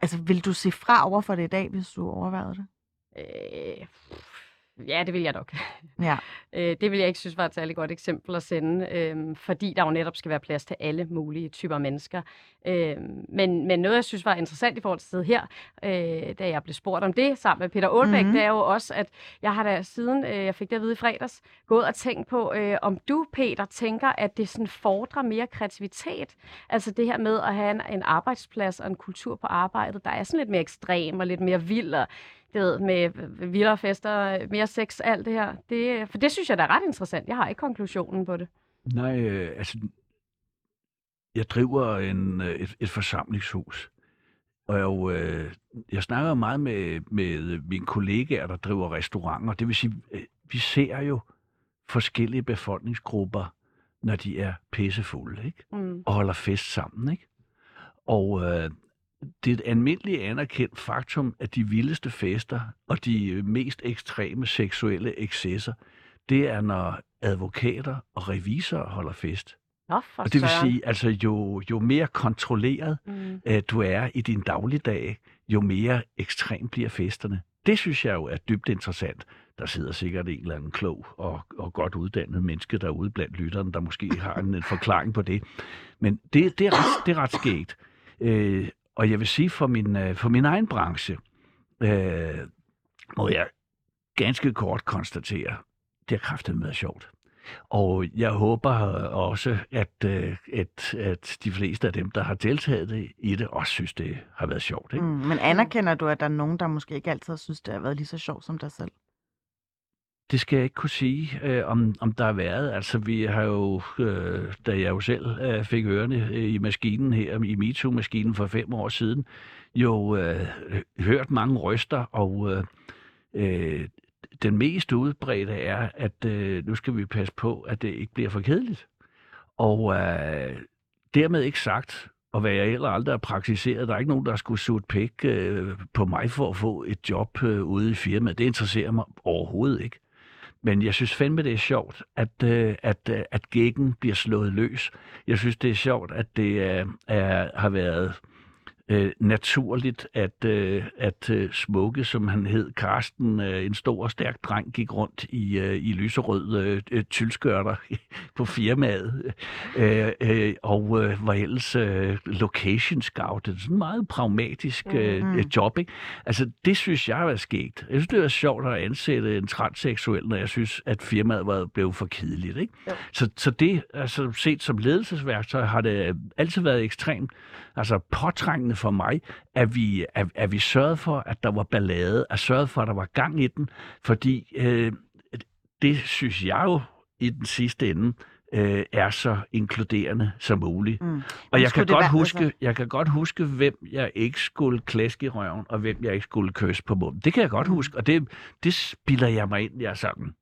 Altså, vil du se fra over for det i dag, hvis du overvejede det? Øh, Ja, det vil jeg nok. Ja. <laughs> øh, det vil jeg ikke synes var et særligt godt eksempel at sende, øh, fordi der jo netop skal være plads til alle mulige typer mennesker. Øh, men, men noget, jeg synes var interessant i forhold til det her, øh, da jeg blev spurgt om det sammen med Peter Aalbæk, mm-hmm. det er jo også, at jeg har da siden øh, jeg fik det at vide i fredags, gået og tænkt på, øh, om du, Peter, tænker, at det sådan fordrer mere kreativitet. Altså det her med at have en, en arbejdsplads og en kultur på arbejdet, der er sådan lidt mere ekstrem og lidt mere vild og det ved, med vildere fester, mere sex, alt det her. Det, for det synes jeg, der er ret interessant. Jeg har ikke konklusionen på det. Nej, øh, altså, jeg driver en, øh, et, et forsamlingshus. Og øh, jeg snakker meget med, med mine kollegaer, der driver restauranter. Det vil sige, øh, vi ser jo forskellige befolkningsgrupper, når de er pissefulde, ikke? Mm. Og holder fest sammen, ikke? Og øh, det er et almindeligt anerkendt faktum, at de vildeste fester og de mest ekstreme seksuelle excesser, det er, når advokater og revisorer holder fest. Nå, og det vil sige, altså jo, jo mere kontrolleret mm. uh, du er i din dagligdag, jo mere ekstrem bliver festerne. Det synes jeg jo er dybt interessant. Der sidder sikkert en eller anden klog og, og godt uddannet menneske derude blandt lytterne, der måske har en, en forklaring på det. Men det, det, er, ret, det er ret skægt. Uh, og jeg vil sige, for min, øh, for min egen branche, øh, må jeg ganske kort konstatere, det har kraftet med sjovt. Og jeg håber også, at, øh, at, at de fleste af dem, der har deltaget i det, også synes, det har været sjovt. Ikke? Mm, men anerkender du, at der er nogen, der måske ikke altid synes, det har været lige så sjovt som dig selv? Det skal jeg ikke kunne sige, øh, om, om der har været. Altså, vi har jo, øh, da jeg jo selv øh, fik ørerne øh, i maskinen her, i MeToo-maskinen for fem år siden, jo øh, hørt mange røster, og øh, øh, den mest udbredte er, at øh, nu skal vi passe på, at det ikke bliver for kedeligt. Og øh, dermed ikke sagt, og hvad jeg heller aldrig har praktiseret, der er ikke nogen, der skulle suge pæk øh, på mig for at få et job øh, ude i firmaet. Det interesserer mig overhovedet ikke. Men jeg synes fandme, det er sjovt, at, øh, at, øh, at gækken bliver slået løs. Jeg synes, det er sjovt, at det er, er, har været øh, naturligt, at, øh, at øh, Smukke, som han hed, Karsten, øh, en stor og stærk dreng, gik rundt i, øh, i lyserød øh, tylskørter <laughs> på firmaet, øh, øh, og øh, var ellers øh, location scout. Det er sådan en meget pragmatisk øh, Mhm. øh, job, ikke? Altså, det synes jeg var skægt. Jeg synes, det var sjovt at ansætte en transseksuel, når jeg synes, at firmaet var blevet for kedeligt, ikke? Så, så det, altså set som ledelsesværktøj, har det altid været ekstremt altså påtrængende for mig, at vi, at, at vi sørgede for, at der var ballade, at sørgede for, at der var gang i den, fordi øh, det synes jeg jo i den sidste ende øh, er så inkluderende som muligt. Mm. Og jeg kan, godt være- huske, altså- jeg kan godt huske, hvem jeg ikke skulle klaske i røven, og hvem jeg ikke skulle kysse på munden. Det kan jeg godt Mm. huske, og det, det spiller jeg mig ind, jeg er sådan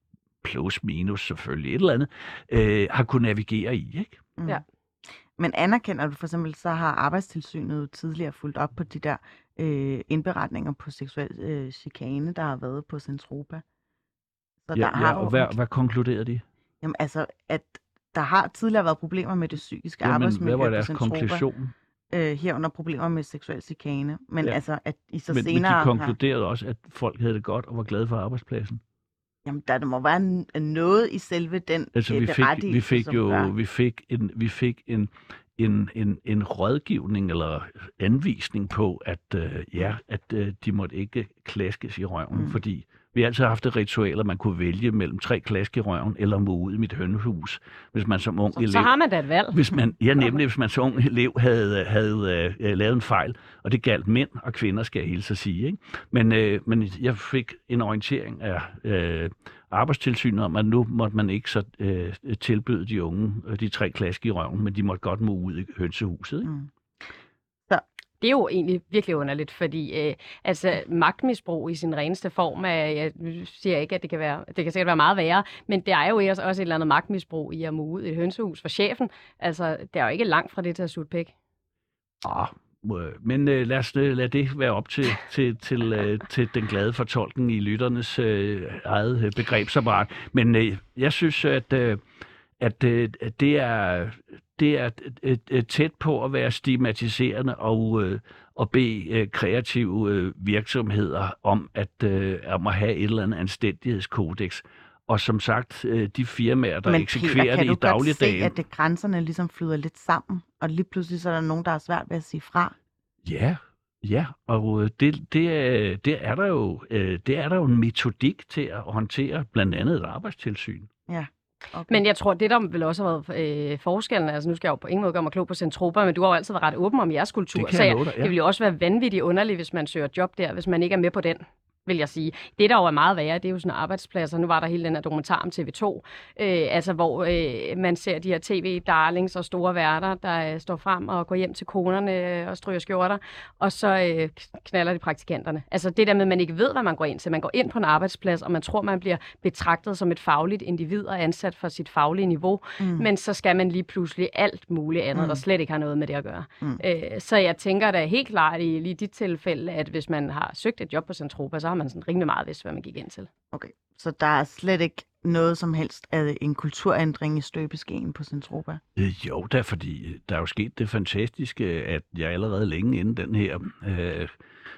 plus minus selvfølgelig, et eller andet, øh, har kunnet navigere i, ikke? Mm. Ja. Men anerkender du for eksempel, så har Arbejdstilsynet tidligere fulgt op på de der øh, indberetninger på seksuel øh, chikane, der har været på Centropa. Så Ja, der har ja, jo og hvad, hvad konkluderede de? Jamen altså, at der har tidligere været problemer med det psykiske Jamen, arbejdsmiljø hvad var på deres Centropa, konklusion? øh, herunder problemer med seksuel chikane. Men Ja. altså, at I så Men, men senere de har, konkluderede også, at folk havde det godt og var glade for arbejdspladsen. Jamen, der, der må være noget i selve den Altså, øh, vi fik, vi fik jo gør- vi fik en, vi fik en, en, en, en rådgivning eller anvisning på, at øh, ja, at øh, de måtte ikke klaskes i røven, mm. fordi vi har altid haft et ritual, at man kunne vælge mellem tre klask i røven eller må ud i mit hønnehus, hvis man som ung Så, elev... så har man da et valg. Hvis man, ja, nemlig hvis man som ung elev havde, havde øh, lavet en fejl, og det galt mænd og kvinder, skal jeg hilse at sige. Ikke? Men, øh, men jeg fik en orientering af øh, arbejdstilsynet om, at nu måtte man ikke så øh, tilbyde de unge øh, de tre klask i røven, men de måtte godt må ud i hønsehuset. Ikke? Mm. Det er jo egentlig virkelig underligt, fordi øh, altså, magtmisbrug i sin reneste form er, jeg siger ikke, at det kan være, det kan sikkert være meget værre, men det er jo også også et eller andet magtmisbrug i at mue ud i et hønsehus for chefen. Altså, det er jo ikke langt fra det til at sutte pæk. Ah, men øh, lad os øh, lad det være op til, til, til, øh, til den glade fortolkning i lytternes øh, eget øh, begrebsapparat. Men øh, jeg synes, at, øh, at øh, det er, det er øh, øh, tæt på at være stigmatiserende og, øh, og bede øh, kreative øh, virksomheder om at, øh, om at have et eller andet anstændighedskodex. Og som sagt, øh, de firmaer, der Men eksekverer Peter, kan det du i godt se, dagligdagen... at det, grænserne ligesom flyder lidt sammen, og lige pludselig så er der nogen, der er svært ved at sige fra? Ja, ja, og øh, det, det, er, det, er der jo, øh, det er der jo en metodik til at håndtere blandt andet et arbejdstilsyn. Okay. Men jeg tror, det der vil også have været øh, forskellen, altså nu skal jeg jo på ingen måde gøre mig klog på Centropa, men du har jo altid været ret åben om jeres kultur, Det kan så jeg jeg, love dig, ja. det vil jo også være vanvittigt underligt, hvis man søger job der, hvis man ikke er med på den vil jeg sige. Det, der jo er meget værre, det er jo sådan arbejdspladser. Nu var der hele den her dokumentar om TV2, øh, altså hvor øh, man ser de her tv-darlings og store værter, der øh, står frem og går hjem til konerne øh, og stryger skjorter, og så øh, knaller de praktikanterne. Altså det der med, at man ikke ved, hvad man går ind til. Man går ind på en arbejdsplads, og man tror, man bliver betragtet som et fagligt individ og ansat for sit faglige niveau, mm. men så skal man lige pludselig alt muligt andet, Mm. der slet ikke har noget med det at gøre. Mm. Øh, så jeg tænker da helt klart i lige dit tilfælde, at hvis man har søgt et job på Centropa, så har man sådan rimelig meget vidst, hvad man gik ind til. Okay, så der er slet ikke noget som helst af en kulturændring i støbeskeen på Centropa? Øh, jo, da, fordi der er jo sket det fantastiske, at jeg allerede længe inden den her øh,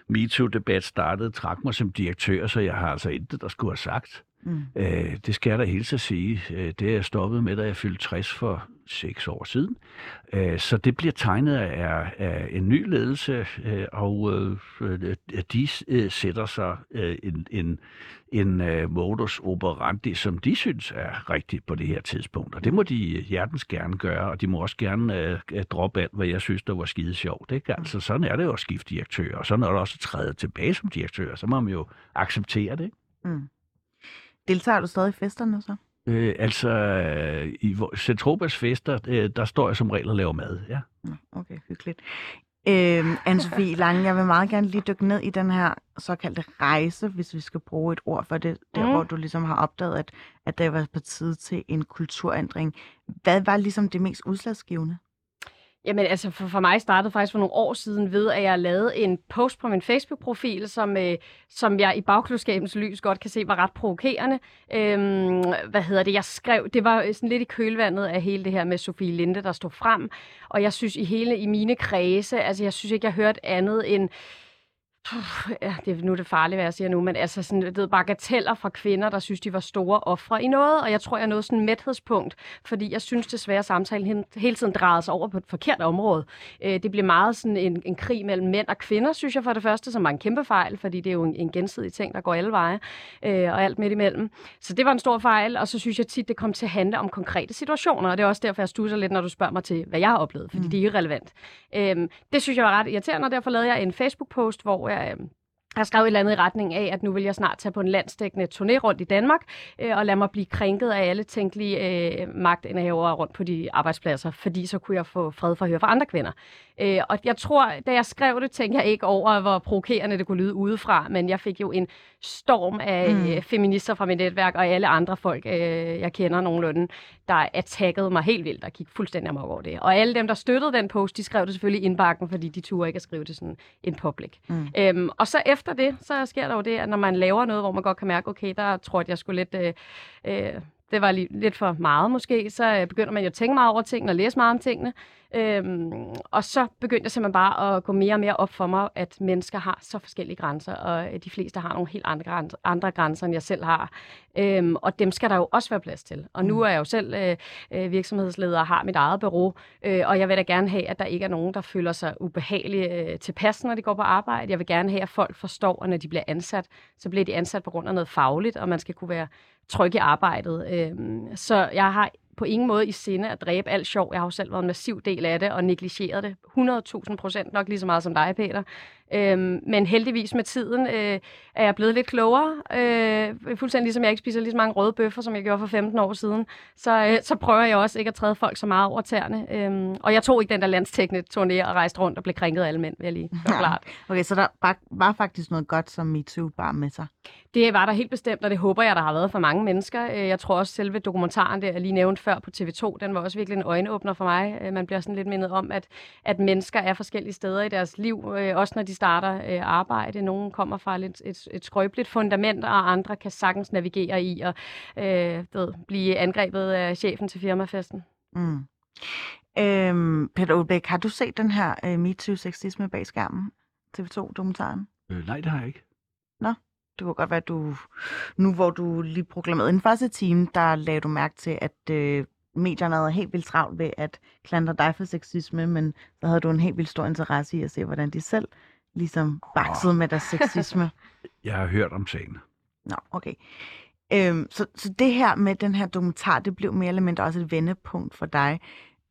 MeToo-debat startede, trak mig som direktør, så jeg har altså intet, der skulle have sagt. Mm. Øh, det skal jeg da helt så sige. Øh, det er jeg stoppet med, da jeg fyldte 60 for seks år siden. Øh, så det bliver tegnet af, af en ny ledelse, øh, og øh, de øh, sætter sig øh, en, en, en øh, modus operandi, som de synes er rigtigt på det her tidspunkt. Og det må de hjertens gerne gøre, og de må også gerne øh, droppe alt, hvad jeg synes, der var skide sjovt. Ikke? Altså, sådan er det jo at skifte direktør, og sådan er det også at træde tilbage som direktør. Så må man jo acceptere det. Ikke? Mm. Deltager du stadig i festerne så? Øh, altså, øh, i Centropas fester, øh, der står jeg som regel og laver mad, ja. Okay, hyggeligt. Øhm, Anne-Sophie <laughs> Lange, jeg vil meget gerne lige dykke ned i den her såkaldte rejse, hvis vi skal bruge et ord for det, der Mm. hvor du ligesom har opdaget, at, at det var på tide til en kulturændring. Hvad var ligesom det mest udslagsgivende? Jamen altså, for, for mig startede faktisk for nogle år siden ved, at jeg lavede en post på min Facebook-profil, som, øh, som jeg i bagklodskabens lys godt kan se var ret provokerende. Øhm, hvad hedder det? Jeg skrev, det var øh, sådan lidt i kølvandet af hele det her med Sofie Linde, der stod frem. Og jeg synes i hele, i mine kredse, altså jeg synes ikke, jeg hørte hørt andet end Puh, ja, det er nu det farlige, hvad jeg siger nu, men altså sådan, det er bagateller fra kvinder, der synes, de var store ofre i noget, og jeg tror, jeg nåede sådan en mæthedspunkt, fordi jeg synes desværre, at samtalen hele tiden drejede sig over på et forkert område. Øh, det blev meget sådan en, en krig mellem mænd og kvinder, synes jeg for det første, som var en kæmpe fejl, fordi det er jo en, en gensidig ting, der går alle veje, øh, og alt midt imellem. Så det var en stor fejl, og så synes jeg tit, det kom til at handle om konkrete situationer, og det er også derfor, jeg stusser lidt, når du spørger mig til, hvad jeg har oplevet, fordi mm. det er irrelevant. Øh, det synes jeg var ret irriterende, og derfor lavede jeg en Facebook-post, hvor Øh, jeg jeg skrev et eller andet i retning af, at nu vil jeg snart tage på en landsdækkende turné rundt i Danmark, øh, og lade mig blive krænket af alle tænkelige øh, magtindehavere rundt på de arbejdspladser, fordi så kunne jeg få fred for at høre fra andre kvinder. Øh, og jeg tror, da jeg skrev det, tænkte jeg ikke over, hvor provokerende det kunne lyde udefra, men jeg fik jo en storm af mm. feminister fra mit netværk og alle andre folk, øh, jeg kender nogenlunde, der attackede mig helt vildt og gik fuldstændig amok over det. Og alle dem, der støttede den post, de skrev det selvfølgelig i indbakken, fordi de turde ikke at skrive det sådan en public. Mm. Øhm, og så efter det, så sker der jo det, at når man laver noget, hvor man godt kan mærke, okay, der tror jeg, jeg skulle lidt... Øh, øh, det var lidt for meget måske, så øh, begynder man jo at tænke meget over tingene og læse meget om tingene. Øhm, og så begyndte jeg simpelthen bare at gå mere og mere op for mig, at mennesker har så forskellige grænser, og de fleste har nogle helt andre grænser, andre grænser end jeg selv har. Øhm, og dem skal der jo også være plads til. Og nu mm. er jeg jo selv øh, øh, virksomhedsleder og har mit eget bureau, øh, og jeg vil da gerne have, at der ikke er nogen, der føler sig ubehagelige øh, tilpas, når de går på arbejde. Jeg vil gerne have, at folk forstår, at når de bliver ansat, så bliver de ansat på grund af noget fagligt, og man skal kunne være tryg i arbejdet. Øh, så jeg har på ingen måde i sinde at dræbe alt sjov. Jeg har jo selv været en massiv del af det og negligeret det 100.000 procent, nok lige så meget som dig, Peter. Øhm, men heldigvis med tiden øh, er jeg blevet lidt klogere. Øh, fuldstændig ligesom jeg ikke spiser lige så mange røde bøffer, som jeg gjorde for 15 år siden, så, øh, så prøver jeg også ikke at træde folk så meget over tæerne. Øhm, og jeg tog ikke den der landstækkende turné og rejste rundt og blev krænket af alle mænd, vil jeg lige ja. klart. Okay, så der var, faktisk noget godt, som MeToo bare med sig? Det var der helt bestemt, og det håber jeg, der har været for mange mennesker. Øh, jeg tror også, selve dokumentaren, der jeg lige nævnte før på TV2, den var også virkelig en øjenåbner for mig. Øh, man bliver sådan lidt mindet om, at, at mennesker er forskellige steder i deres liv, øh, også når de starter øh, arbejde. Nogle kommer fra et, et, et skrøbeligt fundament, og andre kan sagtens navigere i og øh, ved, blive angrebet af chefen til firmafesten. Mm. Øhm, Peter Ulbæk, har du set den her øh, MeToo-sexisme bag skærmen? TV2-dokumentaren? Øh, nej, det har jeg ikke. Nå, det kunne godt være, at du, nu hvor du lige proklamerede den første time, der lagde du mærke til, at øh, medierne havde helt vildt travlt ved at klandre dig for sexisme, men så havde du en helt vildt stor interesse i at se, hvordan de selv ligesom baksede oh. med deres sexisme. <laughs> Jeg har hørt om sagen. Nå, okay. Øhm, så, så det her med den her dokumentar, det blev mere eller mindre også et vendepunkt for dig.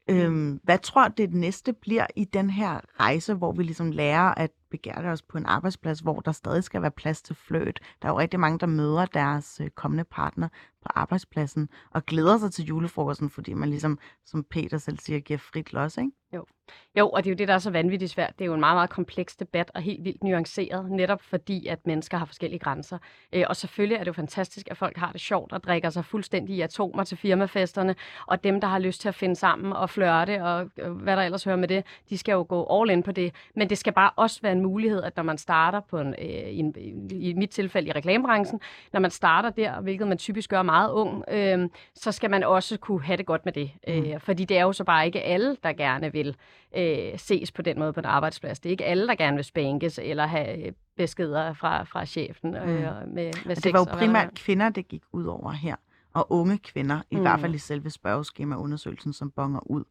Øhm, hvad tror du, det næste bliver i den her rejse, hvor vi ligesom lærer at begære os på en arbejdsplads, hvor der stadig skal være plads til fløt? Der er jo rigtig mange, der møder deres øh, kommende partner på arbejdspladsen og glæder sig til julefrokosten, fordi man ligesom, som Peter selv siger, giver frit los, ikke? Jo. Jo, og det er jo det, der er så vanvittigt svært. Det er jo en meget, meget kompleks debat og helt vildt nuanceret, netop fordi, at mennesker har forskellige grænser. Øh, og selvfølgelig er det jo fantastisk, at folk har det sjovt og drikker sig fuldstændig i atomer til firmafesterne, og dem, der har lyst til at finde sammen og flørte og hvad der ellers hører med det, de skal jo gå all in på det. Men det skal bare også være en mulighed, at når man starter på en, øh, i, en, i mit tilfælde i reklamebranchen, når man starter der, hvilket man typisk gør meget ung, øh, så skal man også kunne have det godt med det. Mm. Øh, fordi det er jo så bare ikke alle, der gerne vil øh, ses på den måde på en arbejdsplads. Det er ikke alle, der gerne vil spænkes eller have øh, beskeder fra, fra chefen. Øh, mm. med, med det var jo primært og kvinder, det gik ud over her. Og unge kvinder, i mm. hvert fald i selve spørgeskemaundersøgelsen, som bonger ud.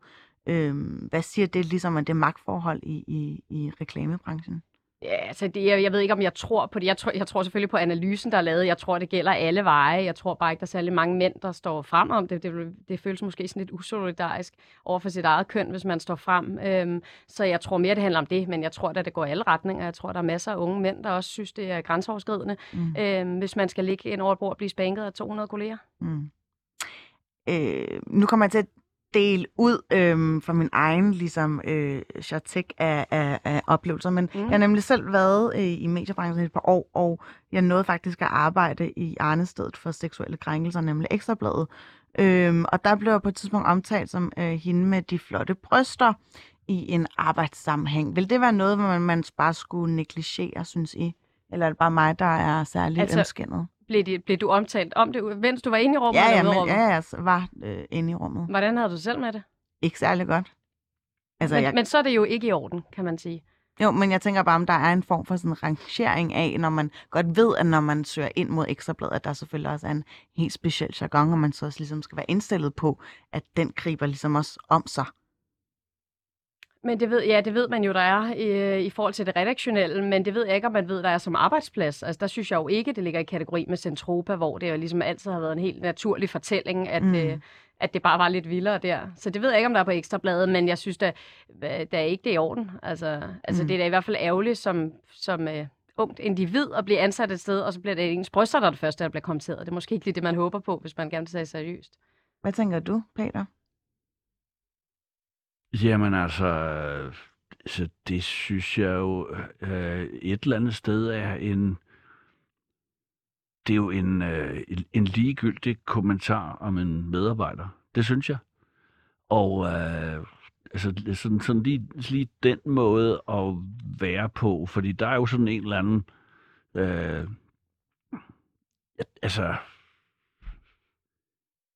Øhm, hvad siger det ligesom om det magtforhold i, i, i reklamebranchen? Ja, altså det, jeg, jeg ved ikke, om jeg tror på det. Jeg tror, jeg tror selvfølgelig på analysen, der er lavet. Jeg tror, det gælder alle veje. Jeg tror bare ikke, der er særlig mange mænd, der står frem om det. Det, det føles måske sådan lidt usolidarisk over for sit eget køn, hvis man står frem. Øhm, så jeg tror mere, det handler om det, men jeg tror, at det går i alle retninger. Jeg tror, der er masser af unge mænd, der også synes, det er grænseoverskridende, mm. øhm, hvis man skal ligge ind over et bord og blive spænket af 200 kolleger. Mm. Øh, nu kommer jeg til at dele ud øh, fra min egen ligesom, øh, chartek af, af, af oplevelser, men mm. jeg har nemlig selv været øh, i mediebranchen et par år, og jeg nåede faktisk at arbejde i Arnestedet for seksuelle krænkelser, nemlig Ekstrabladet. Øhm, og der blev jeg på et tidspunkt omtalt som øh, hende med de flotte bryster i en arbejdssammenhæng. Vil det være noget, hvor man, man bare skulle negligere, synes I? Eller er det bare mig, der er særligt Altså, ømskændet? Blev, det, blev du omtalt om det, mens du var inde i rummet? Ja, ja, men, ja, jeg var øh, inde i rummet. Hvordan havde du selv med det? Ikke særlig godt. Altså, Men, jeg, men så er det jo ikke i orden, kan man sige. Jo, men jeg tænker bare, om der er en form for sådan rangering af, når man godt ved, at når man søger ind mod Ekstrabladet, at der selvfølgelig også er en helt speciel jargon, og man så også ligesom skal være indstillet på, at den griber ligesom også om sig. Men det ved, ja, det ved man jo, der er i, i forhold til det redaktionelle, men det ved jeg ikke, om man ved, der er som arbejdsplads. Altså, der synes jeg jo ikke, det ligger i kategori med Centropa, hvor det jo ligesom altid har været en helt naturlig fortælling, at, Mm. øh, at det bare var lidt vildere der. Så det ved jeg ikke, om der er på Ekstrabladet, men jeg synes da, øh, der er ikke det i orden. Altså, altså Mm. det er da i hvert fald ærgerligt som, som øh, ungt individ at blive ansat et sted, og så bliver det ens bryster, der er det første, der bliver kommenteret. Det er måske ikke lige det, man håber på, hvis man gerne vil det seriøst. Hvad tænker du, Peter? Jamen altså, øh, så det synes jeg jo øh, et eller andet sted er en... Det er jo en, øh, en- ligegyldig kommentar om en medarbejder. Det synes jeg. Og øh, altså, sådan, sådan lige, lige den måde at være på, fordi der er jo sådan en eller anden... Øh, altså,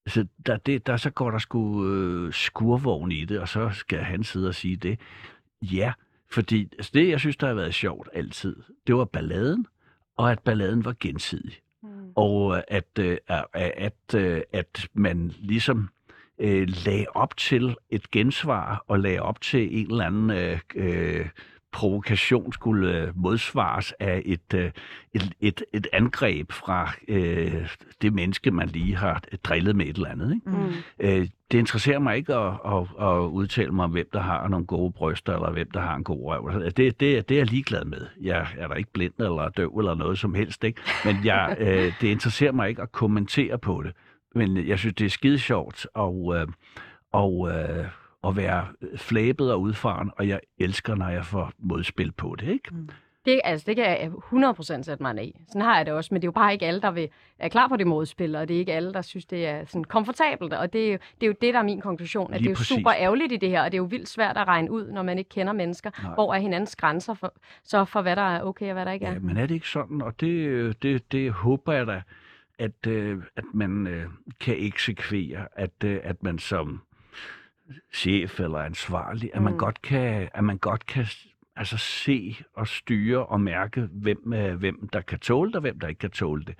så der, det, der så går der sgu øh, skurvogn i det, og så skal han sidde og sige det. Ja, fordi altså det, jeg synes, der har været sjovt altid, det var balladen, og at balladen var gensidig. Mm. Og øh, at, øh, at, at, øh, at man ligesom øh, lagde op til et gensvar, og lagde op til en eller anden øh, øh, provokation skulle øh, modsvares af et, øh, et, et, et angreb fra øh, det menneske, man lige har drillet med et eller andet. Ikke? Mm. Øh, det interesserer mig ikke at, at, at udtale mig om, hvem der har nogle gode bryster, eller hvem der har en god røv. Det, det, det er jeg ligeglad med. Jeg er der ikke blind eller døv eller noget som helst. Ikke? Men jeg, <laughs> øh, det interesserer mig ikke at kommentere på det. Men jeg synes, det er skide sjovt og, øh, og, øh, at være flæbet og udfaren, og jeg elsker, når jeg får modspil på det. Ikke? Det, altså, det kan jeg 100% sætte mig i. Sådan har jeg det også, men det er jo bare ikke alle, der vil, er klar på det modspil, og det er ikke alle, der synes, det er sådan komfortabelt. Og det er, jo, det er jo det, der er min konklusion, at Lige det er jo præcis. super ærgerligt i det her, og det er jo vildt svært at regne ud, når man ikke kender mennesker. Nej. Hvor er hinandens grænser for, så for, hvad der er okay og hvad der ikke er? Ja, men er det ikke sådan? Og det, det, det håber jeg da, at, øh, at man øh, kan eksekvere, at, øh, at man som chef eller ansvarlig, at man Mm. godt kan, at man godt kan altså se og styre og mærke, hvem, øh, hvem der kan tåle det, og hvem der ikke kan tåle det.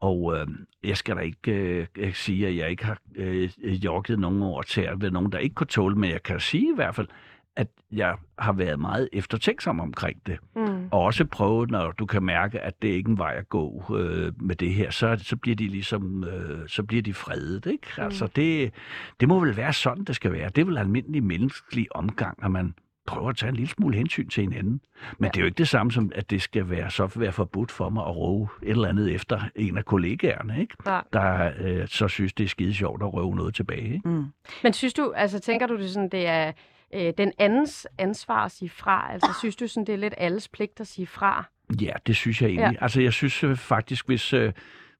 Og øh, jeg skal da ikke øh, øh, sige, at jeg ikke har øh, jogget nogen over til ved nogen, der ikke kunne tåle, men jeg kan sige i hvert fald, at jeg har været meget eftertænksom omkring det. Mm. Og også prøve, når du kan mærke, at det ikke er en vej at gå øh, med det her, så, så bliver de ligesom, øh, så bliver de fredet, ikke? Mm. Altså det, det må vel være sådan, det skal være. Det er vel almindelig menneskelig omgang, at man prøver at tage en lille smule hensyn til hinanden. Men ja. det er jo ikke det samme som, at det skal være så være forbudt for mig at råbe et eller andet efter en af kollegaerne, ikke? Ja. Der øh, så synes, det er skide sjovt at røve noget tilbage, ikke? Mm. Men synes du, altså tænker du det sådan, det er øh, den andens ansvar at sige fra? Altså synes du sådan, det er lidt alles pligt at sige fra? Ja, det synes jeg egentlig. Ja. Altså, jeg synes øh, faktisk, hvis, øh,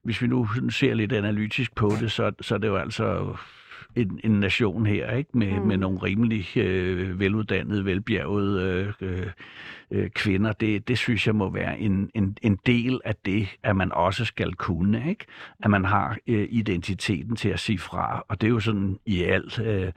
hvis vi nu ser lidt analytisk på det, så, så er det jo altså en, en nation her, ikke? Med, mm. med nogle rimelig øh, veluddannede, velbjergede øh, øh, kvinder. Det, det synes jeg må være en, en, en del af det, at man også skal kunne, ikke? At man har øh, identiteten til at sige fra, og det er jo sådan i alt... Øh,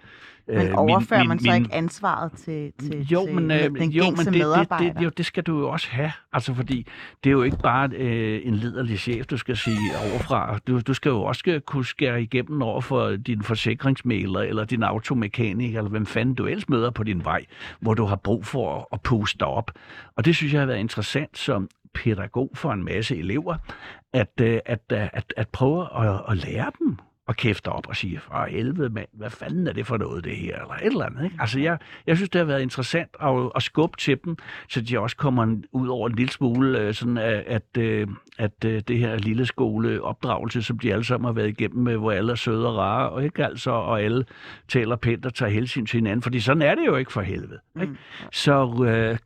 Men øh, overfører min- man så min- ikke ansvaret til, til, jo, til men, øh, den jo, men det, medarbejder? det, det, jo, det skal du jo også have. Altså, fordi det er jo ikke bare øh, en liderlig chef, du skal sige overfra. Du, du skal jo også kunne skære igennem over for din forsikringsmæler, eller din automekaniker, eller hvem fanden du ellers møder på din vej, hvor du har brug for at, at puste op. Og det synes jeg har været interessant som pædagog for en masse elever, at, øh, at, at, at, at prøve at, at lære dem og kæfte op og sige, for helvede mand, hvad fanden er det for noget det her, eller et eller andet. Ikke? Altså jeg, jeg synes, det har været interessant at, at skubbe til dem, så de også kommer en- ud over en lille smule, øh, sådan at, at, øh, at øh, det her lille skoleopdragelse, som de alle sammen har været igennem, med, hvor alle er søde og rare, og ikke altså, og alle taler pænt og tager hensyn til hinanden, fordi sådan er det jo ikke for helvede. Ikke? Så øh,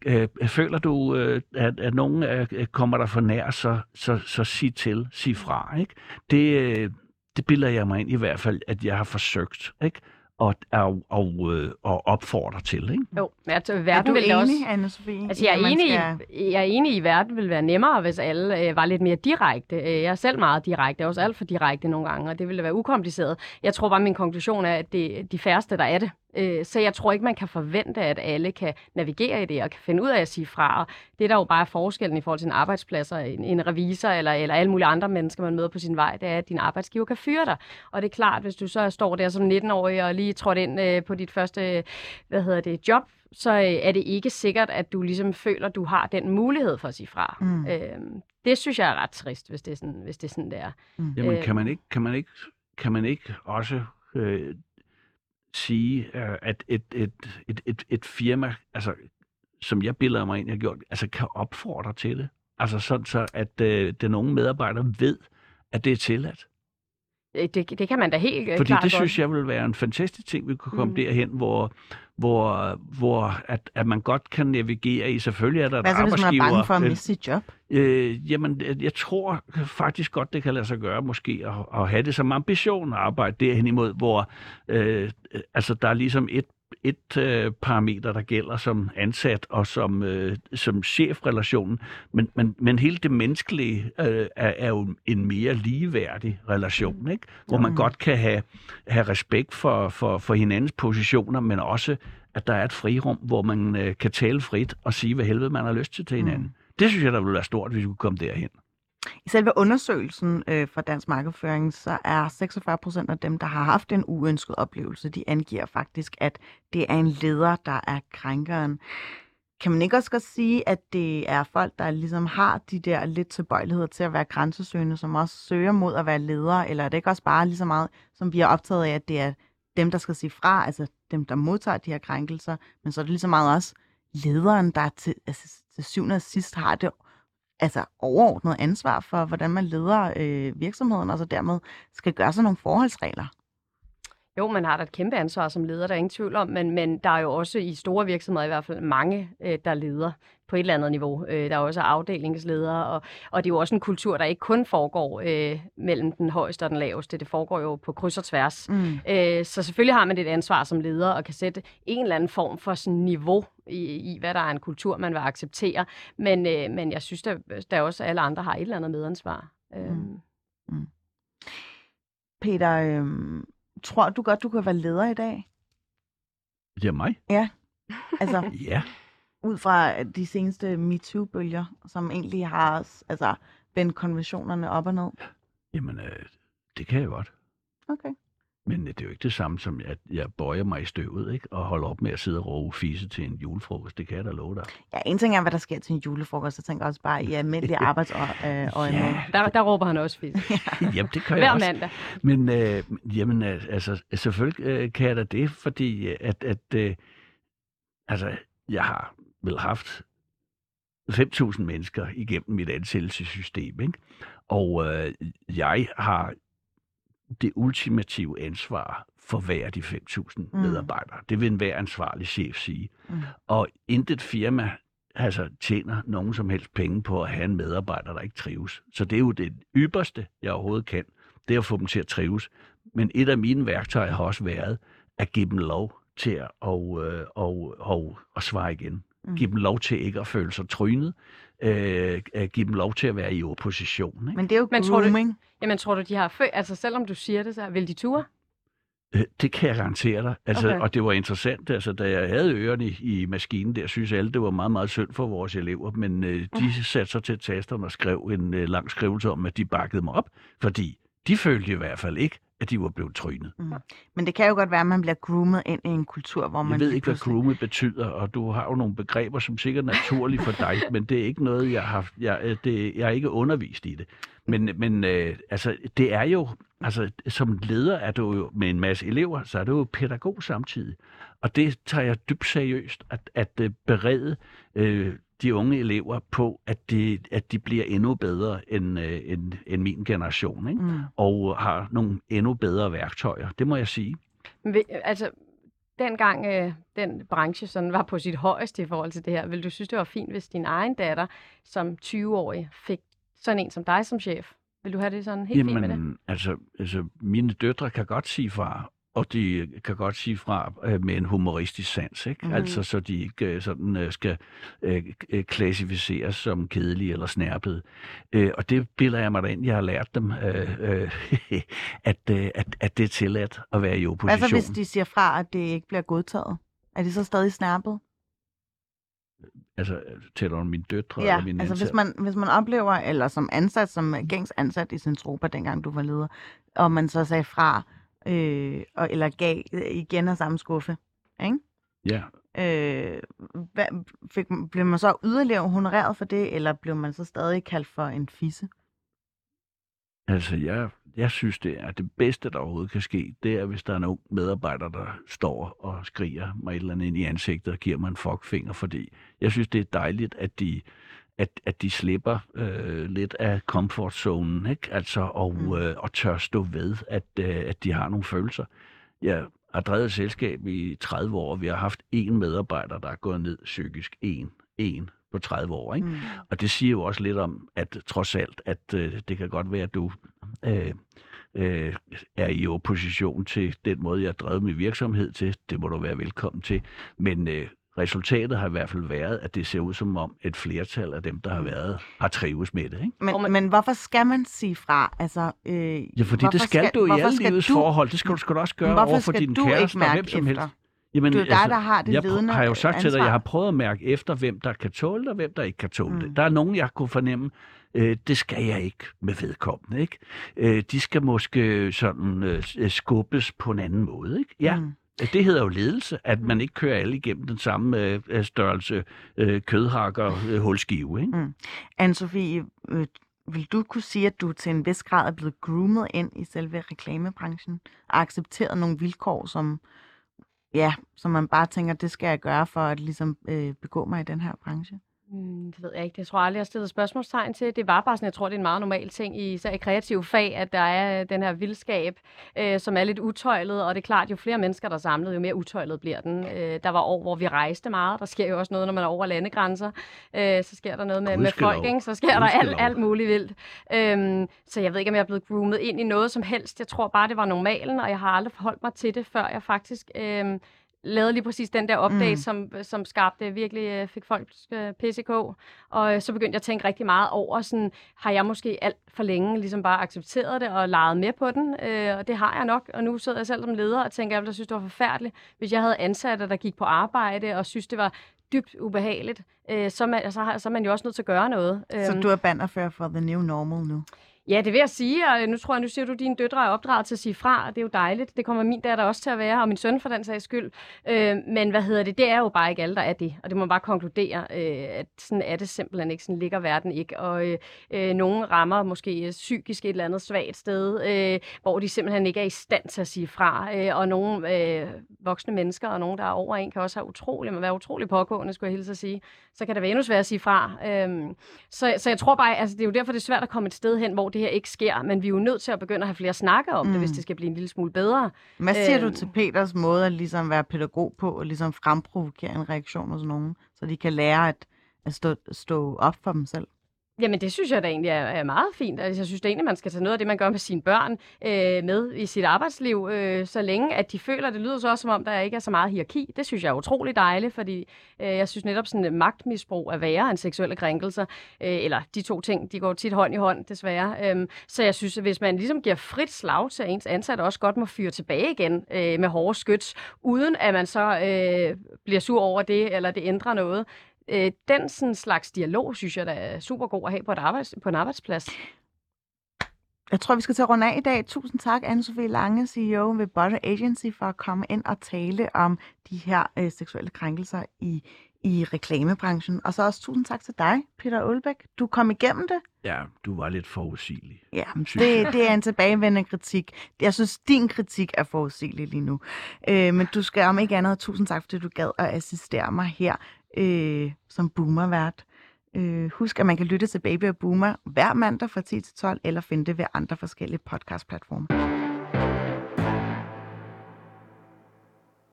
øh, føler du, øh, at, at nogen øh, kommer der for nær, så, så, så sig til, sig fra. Ikke? Det, øh, det bilder jeg mig ind i hvert fald, at jeg har forsøgt ikke? og, og, og, øh, og opfordrer til. Ikke? Jo, men altså, Er verden du vil da også... enig, anne? Altså, jeg er, enig, skal- i, jeg er enig i, at verden ville være nemmere, hvis alle øh, var lidt mere direkte. Øh, jeg er selv meget direkte, jeg er også alt for direkte nogle gange, og det ville være ukompliceret. Jeg tror bare, min konklusion er, at det er de færreste, der er det. Øh, så jeg tror ikke, man kan forvente, at alle kan navigere i det og kan finde ud af at sige fra. Og det, der jo bare er forskellen i forhold til en arbejdsplads og en, en revisor eller, eller alle mulige andre mennesker, man møder på sin vej, det er, at din arbejdsgiver kan fyre dig. Og det er klart, hvis du så står der som 19-årig og lige trådt ind øh, på dit første hvad hedder det, job, så øh, er det ikke sikkert, at du ligesom føler, at du har den mulighed for at sige fra. Mm. Øhm, det synes jeg er ret trist, hvis det er sådan, hvis det er sådan der. Jamen, Øh. kan man ikke, kan man ikke, kan man ikke også øh, sige, øh, at et, et, et, et, et firma, altså, som jeg billeder mig ind, jeg har gjort, altså kan opfordre til det? Altså sådan så, at øh, den unge medarbejder ved, at det er tilladt. Øh, Det, det kan man da helt øh, Fordi klart det godt. synes jeg vil være en fantastisk ting, vi kunne komme Mm. derhen, hvor, hvor, hvor at, at man godt kan navigere i. Selvfølgelig er der Hvad så, hvis man er arbejdsgiver... bange for at øh, miste sit job? Øh, jamen, jeg tror faktisk godt, det kan lade sig gøre måske at, at have det som ambition at arbejde derhen imod, hvor øh, altså, der er ligesom et, et øh, parameter, der gælder som ansat og som, øh, som chefrelationen, men, men, men hele det menneskelige øh, er, er jo en mere ligeværdig relation, ikke? hvor man Mm. godt kan have, have respekt for, for, for hinandens positioner, men også at der er et frirum, hvor man øh, kan tale frit og sige, hvad helvede man har lyst til til hinanden. Mm. Det synes jeg, der ville være stort, hvis vi kunne komme derhen. I selve undersøgelsen øh, fra Dansk Markedsføring, så er 46 procent af dem, der har haft en uønsket oplevelse, de angiver faktisk, at det er en leder, der er krænkeren. Kan man ikke også godt sige, at det er folk, der ligesom har de der lidt tilbøjeligheder til at være grænsesøgende, som også søger mod at være ledere, eller er det ikke også bare lige så meget, som vi er optaget af, at det er dem, der skal sige fra, altså dem, der modtager de her krænkelser, men så er det lige så meget også lederen, der til, altså, til syvende og sidst har det altså overordnet ansvar for, hvordan man leder øh, virksomheden, og så dermed skal gøre sig nogle forholdsregler. Jo, man har da et kæmpe ansvar som leder, der er ingen tvivl om, men, men der er jo også i store virksomheder i hvert fald mange, øh, der leder på et eller andet niveau. Øh, der er også afdelingsledere, og, og det er jo også en kultur, der ikke kun foregår øh, mellem den højeste og den laveste. Det foregår jo på kryds og tværs. Mm. Øh, så selvfølgelig har man et ansvar som leder og kan sætte en eller anden form for sådan niveau i, i, hvad der er en kultur, man vil acceptere. Men, øh, men jeg synes, der, der også alle andre har et eller andet medansvar. Øh, Mm. Peter, øh, tror du godt, du kan være leder i dag? Det er mig. Altså, <laughs> Ja. ud fra de seneste MeToo-bølger, som egentlig har altså, vendt konventionerne op og ned. Jamen, øh, det kan jeg godt. Okay. Men øh, det er jo ikke det samme som, at jeg bøjer mig i støvet, ikke? Og holder op med at sidde og råbe fise til en julefrokost. Det kan jeg da love dig. Ja, en ting er, hvad der sker til en julefrokost. Jeg tænker også bare i almindelig <laughs> arbejdsøje. Ja. der, der råber han også fisk. <laughs> Jamen, det kan jeg Hver også. mandag. Men øh, jamen, øh, altså, selvfølgelig øh, kan jeg da det, fordi øh, at, at øh, altså, jeg har vel haft 5.000 mennesker igennem mit ansættelsessystem, ikke? Og øh, jeg har det ultimative ansvar for hver af de 5.000 Mm. medarbejdere. Det vil enhver ansvarlig chef sige. Mm. Og intet firma altså, tjener nogen som helst penge på at have en medarbejder, der ikke trives. Så det er jo det ypperste, jeg overhovedet kan, det er at få dem til at trives. Men et af mine værktøjer har også været at give dem lov til at og, øh, og, og, og svare igen. Mm. Give dem lov til ikke at føle sig trynet. Øh, at give dem lov til at være i opposition. Ikke? Men det er jo Men tror du-. Jamen, tror du, de har fø... Altså, selvom du siger det, så vil de ture? Øh, Det kan jeg garantere dig. Altså, Okay. okay. Og det var interessant, altså, da jeg havde ørerne i, i maskinen der, synes alle, det var meget, meget synd for vores elever, men øh, de satte sig til tasterne og skrev en øh, lang skrivelse om, at de bakkede mig op, fordi de følte i hvert fald ikke, at de var blevet trynet. Men det kan jo godt være, at man bliver groomet ind i en kultur, hvor man Jeg ved ikke, hvad pludselig- groomet betyder, og du har jo nogle begreber, som sikkert er naturlige for dig, <laughs> men det er ikke noget, jeg har, jeg, øh, det, jeg er ikke undervist i det. Men, men øh, altså, det er jo, altså, som leder er du jo med en masse elever, så er du jo pædagog samtidig. Og det tager jeg dybt seriøst, at, at øh, berede øh, de unge elever på, at de, at de bliver endnu bedre end, øh, end, end min generation, ikke? Mm. og har nogle endnu bedre værktøjer. Det må jeg sige. Men vil- Altså, dengang øh, den branche sådan var på sit højeste i forhold til det her, vil du synes, det var fint, hvis din egen datter som 20-årig fik sådan en som dig som chef? Vil du have det sådan helt fint med det? Jamen, altså, altså, mine døtre kan godt sige far, og de kan godt sige fra øh, med en humoristisk sans, ikke? Mm. Altså, så de ikke øh, sådan øh, skal øh, øh, klassificeres som kedelige eller snærpede. Øh, og det bilder jeg mig da ind, jeg har lært dem, øh, øh, <laughs> at, øh, at, at det er tilladt at være i opposition. Hvad så, hvis de siger fra, at det ikke bliver godtaget? Er de så stadig snærpet? Altså, tæller du mine døtre Ja, eller mine altså hvis man, hvis man oplever, eller som ansat, som gængs ansat i sin tropa, dengang du var leder, og man så sagde fra, øh, og, eller gav øh, igen af samme skuffe, ikke? Ja, Øh, hvad, fik, blev man så yderligere honoreret for det, eller blev man så stadig kaldt for en fisse? Altså, jeg, jeg synes, det er det bedste, der overhovedet kan ske. Det er, hvis der er en ung medarbejder, der står og skriger mig et eller andet ind i ansigtet og giver mig en fuckfinger, fordi jeg synes, det er dejligt, at de, at, at de slipper øh, lidt af comfortzonen, ikke? Altså, og, Mm. øh, og tør stå ved, at, øh, at de har nogle følelser. Jeg har drevet et selskab i 30 år, og vi har haft én medarbejder, der er gået ned psykisk. En. En på 30 år, ikke? Mm. Og det siger jo også lidt om, at trods alt, at øh, det kan godt være, at du øh, øh, er i opposition til den måde, jeg har drevet min virksomhed til. Det må du være velkommen til. Men øh, resultatet har i hvert fald været, at det ser ud som om et flertal af dem, der har været, har trives med det. Ikke? Men, men hvorfor skal man sige fra? Altså, øh, Ja, fordi hvorfor det skal, du i alle skal livets du, forhold. Det skal du sgu da også gøre Hvorfor over for skal din du kæreste ikke og mærke hvem som efter? helst. Jamen, Det er jo dig, der har det jeg ledende har jo sagt til dig, ansvar. at jeg har prøvet at mærke efter, hvem der kan tåle det, og hvem der ikke kan tåle Mm. det. Der er nogen, jeg kunne fornemme, øh, det skal jeg ikke med vedkommende. Ikke? Øh, de skal måske sådan øh, skubbes på en anden måde. Ikke? Ja, Mm det hedder jo ledelse, at man ikke kører alle igennem den samme øh, øh størrelse øh, kødhakker øh, hulskive. Ikke? Mm. Anne-Sophie, øh, vil du kunne sige, at du til en vis grad er blevet groomet ind i selve reklamebranchen og accepteret nogle vilkår, som, ja, som man bare tænker, det skal jeg gøre for at ligesom øh, begå mig i den her branche? Mm, det ved jeg ikke. Det tror jeg aldrig, jeg har stillet spørgsmålstegn til. Det var bare sådan, jeg tror, det er en meget normal ting i, især i kreative fag, at der er den her vildskab, øh, som er lidt utøjlet, og det er klart, jo flere mennesker, der er samlet, jo mere utøjlet bliver den. Øh, der var år, hvor vi rejste meget. Der sker jo også noget, når man er over landegrænser. Øh, så sker der noget med, med Gudskelov. folk, ikke? Så sker der alt, Gudskelov. alt muligt vildt. Øhm, så jeg ved ikke, om jeg er blevet groomet ind i noget som helst. Jeg tror bare, det var normalen, og jeg har aldrig forholdt mig til det, før jeg faktisk... Øh, lavede lige præcis den der update, Mm. som, som skabte virkelig, øh, fik folk øh, PCK. Og øh, så begyndte jeg at tænke rigtig meget over, sådan, har jeg måske alt for længe ligesom bare accepteret det og leget med på den? Øh, og det har jeg nok. Og nu sidder jeg selv som leder og tænker, at jeg synes, det var forfærdeligt, hvis jeg havde ansatte, der gik på arbejde og synes, det var dybt ubehageligt. Øh, så, man, så, har, så er man jo også nødt til at gøre noget. Så Øhm, du er bannerfører for The New Normal nu? Ja, det vil jeg sige, og nu tror jeg, nu siger du, at dine døtre er opdraget til at sige fra, og det er jo dejligt. Det kommer min datter også til at være, og min søn for den sags skyld. Øh, men hvad hedder det, det er jo bare ikke alle, der er det, og det må man bare konkludere, øh, at sådan er det simpelthen ikke, sådan ligger verden ikke. Og øh, øh, nogen rammer måske psykisk et eller andet svagt sted, øh, hvor de simpelthen ikke er i stand til at sige fra, øh, og nogle øh, voksne mennesker, og nogen, der er over en, kan også have utrolig, være utrolig pågående, skulle jeg hilse at sige. Så kan det være endnu sværere at sige fra. Øh, så, så jeg tror bare, altså det er jo derfor, det er svært at komme et sted hen, hvor det her ikke sker, men vi er jo nødt til at begynde at have flere snakke om mm. det, hvis det skal blive en lille smule bedre. Hvad siger du Øhm. til Peters måde at ligesom være pædagog på og ligesom fremprovokere en reaktion hos nogen, så de kan lære at, at stå, stå op for dem selv? Jamen, det synes jeg da egentlig er, er meget fint. Altså, jeg synes da egentlig, man skal tage noget af det, man gør med sine børn øh, med i sit arbejdsliv, øh, så længe at de føler, det lyder så også, som om der ikke er så meget hierarki. Det synes jeg er utrolig dejligt, fordi øh, jeg synes netop sådan, øh, magtmisbrug er værre end seksuelle krænkelser. Øh, eller de to ting, de går tit hånd i hånd, desværre. Øh, så jeg synes, at hvis man ligesom giver frit slag til ens ansatte, også godt må fyre tilbage igen øh, med hårde skyts, uden at man så øh, bliver sur over det, eller det ændrer noget, øh, den sådan slags dialog, synes jeg, der er super god at have på, et arbejds, på en arbejdsplads. Jeg tror, vi skal til at runde af i dag. Tusind tak, Anne-Sophie Lange, CEO ved Butter Agency, for at komme ind og tale om de her øh, seksuelle krænkelser i, i reklamebranchen. Og så også tusind tak til dig, Peter Aalbæk. Du kom igennem det. Ja, du var lidt forudsigelig. Ja, det, det er en tilbagevendende kritik. Jeg synes, din kritik er forudsigelig lige nu. Øh, men du skal om ikke andet, tusind tak, fordi du gad at assistere mig her øh, som boomervært. Øh, husk, at man kan lytte til Baby og Boomer hver mandag fra 10 til 12, eller finde det ved andre forskellige podcastplatforme.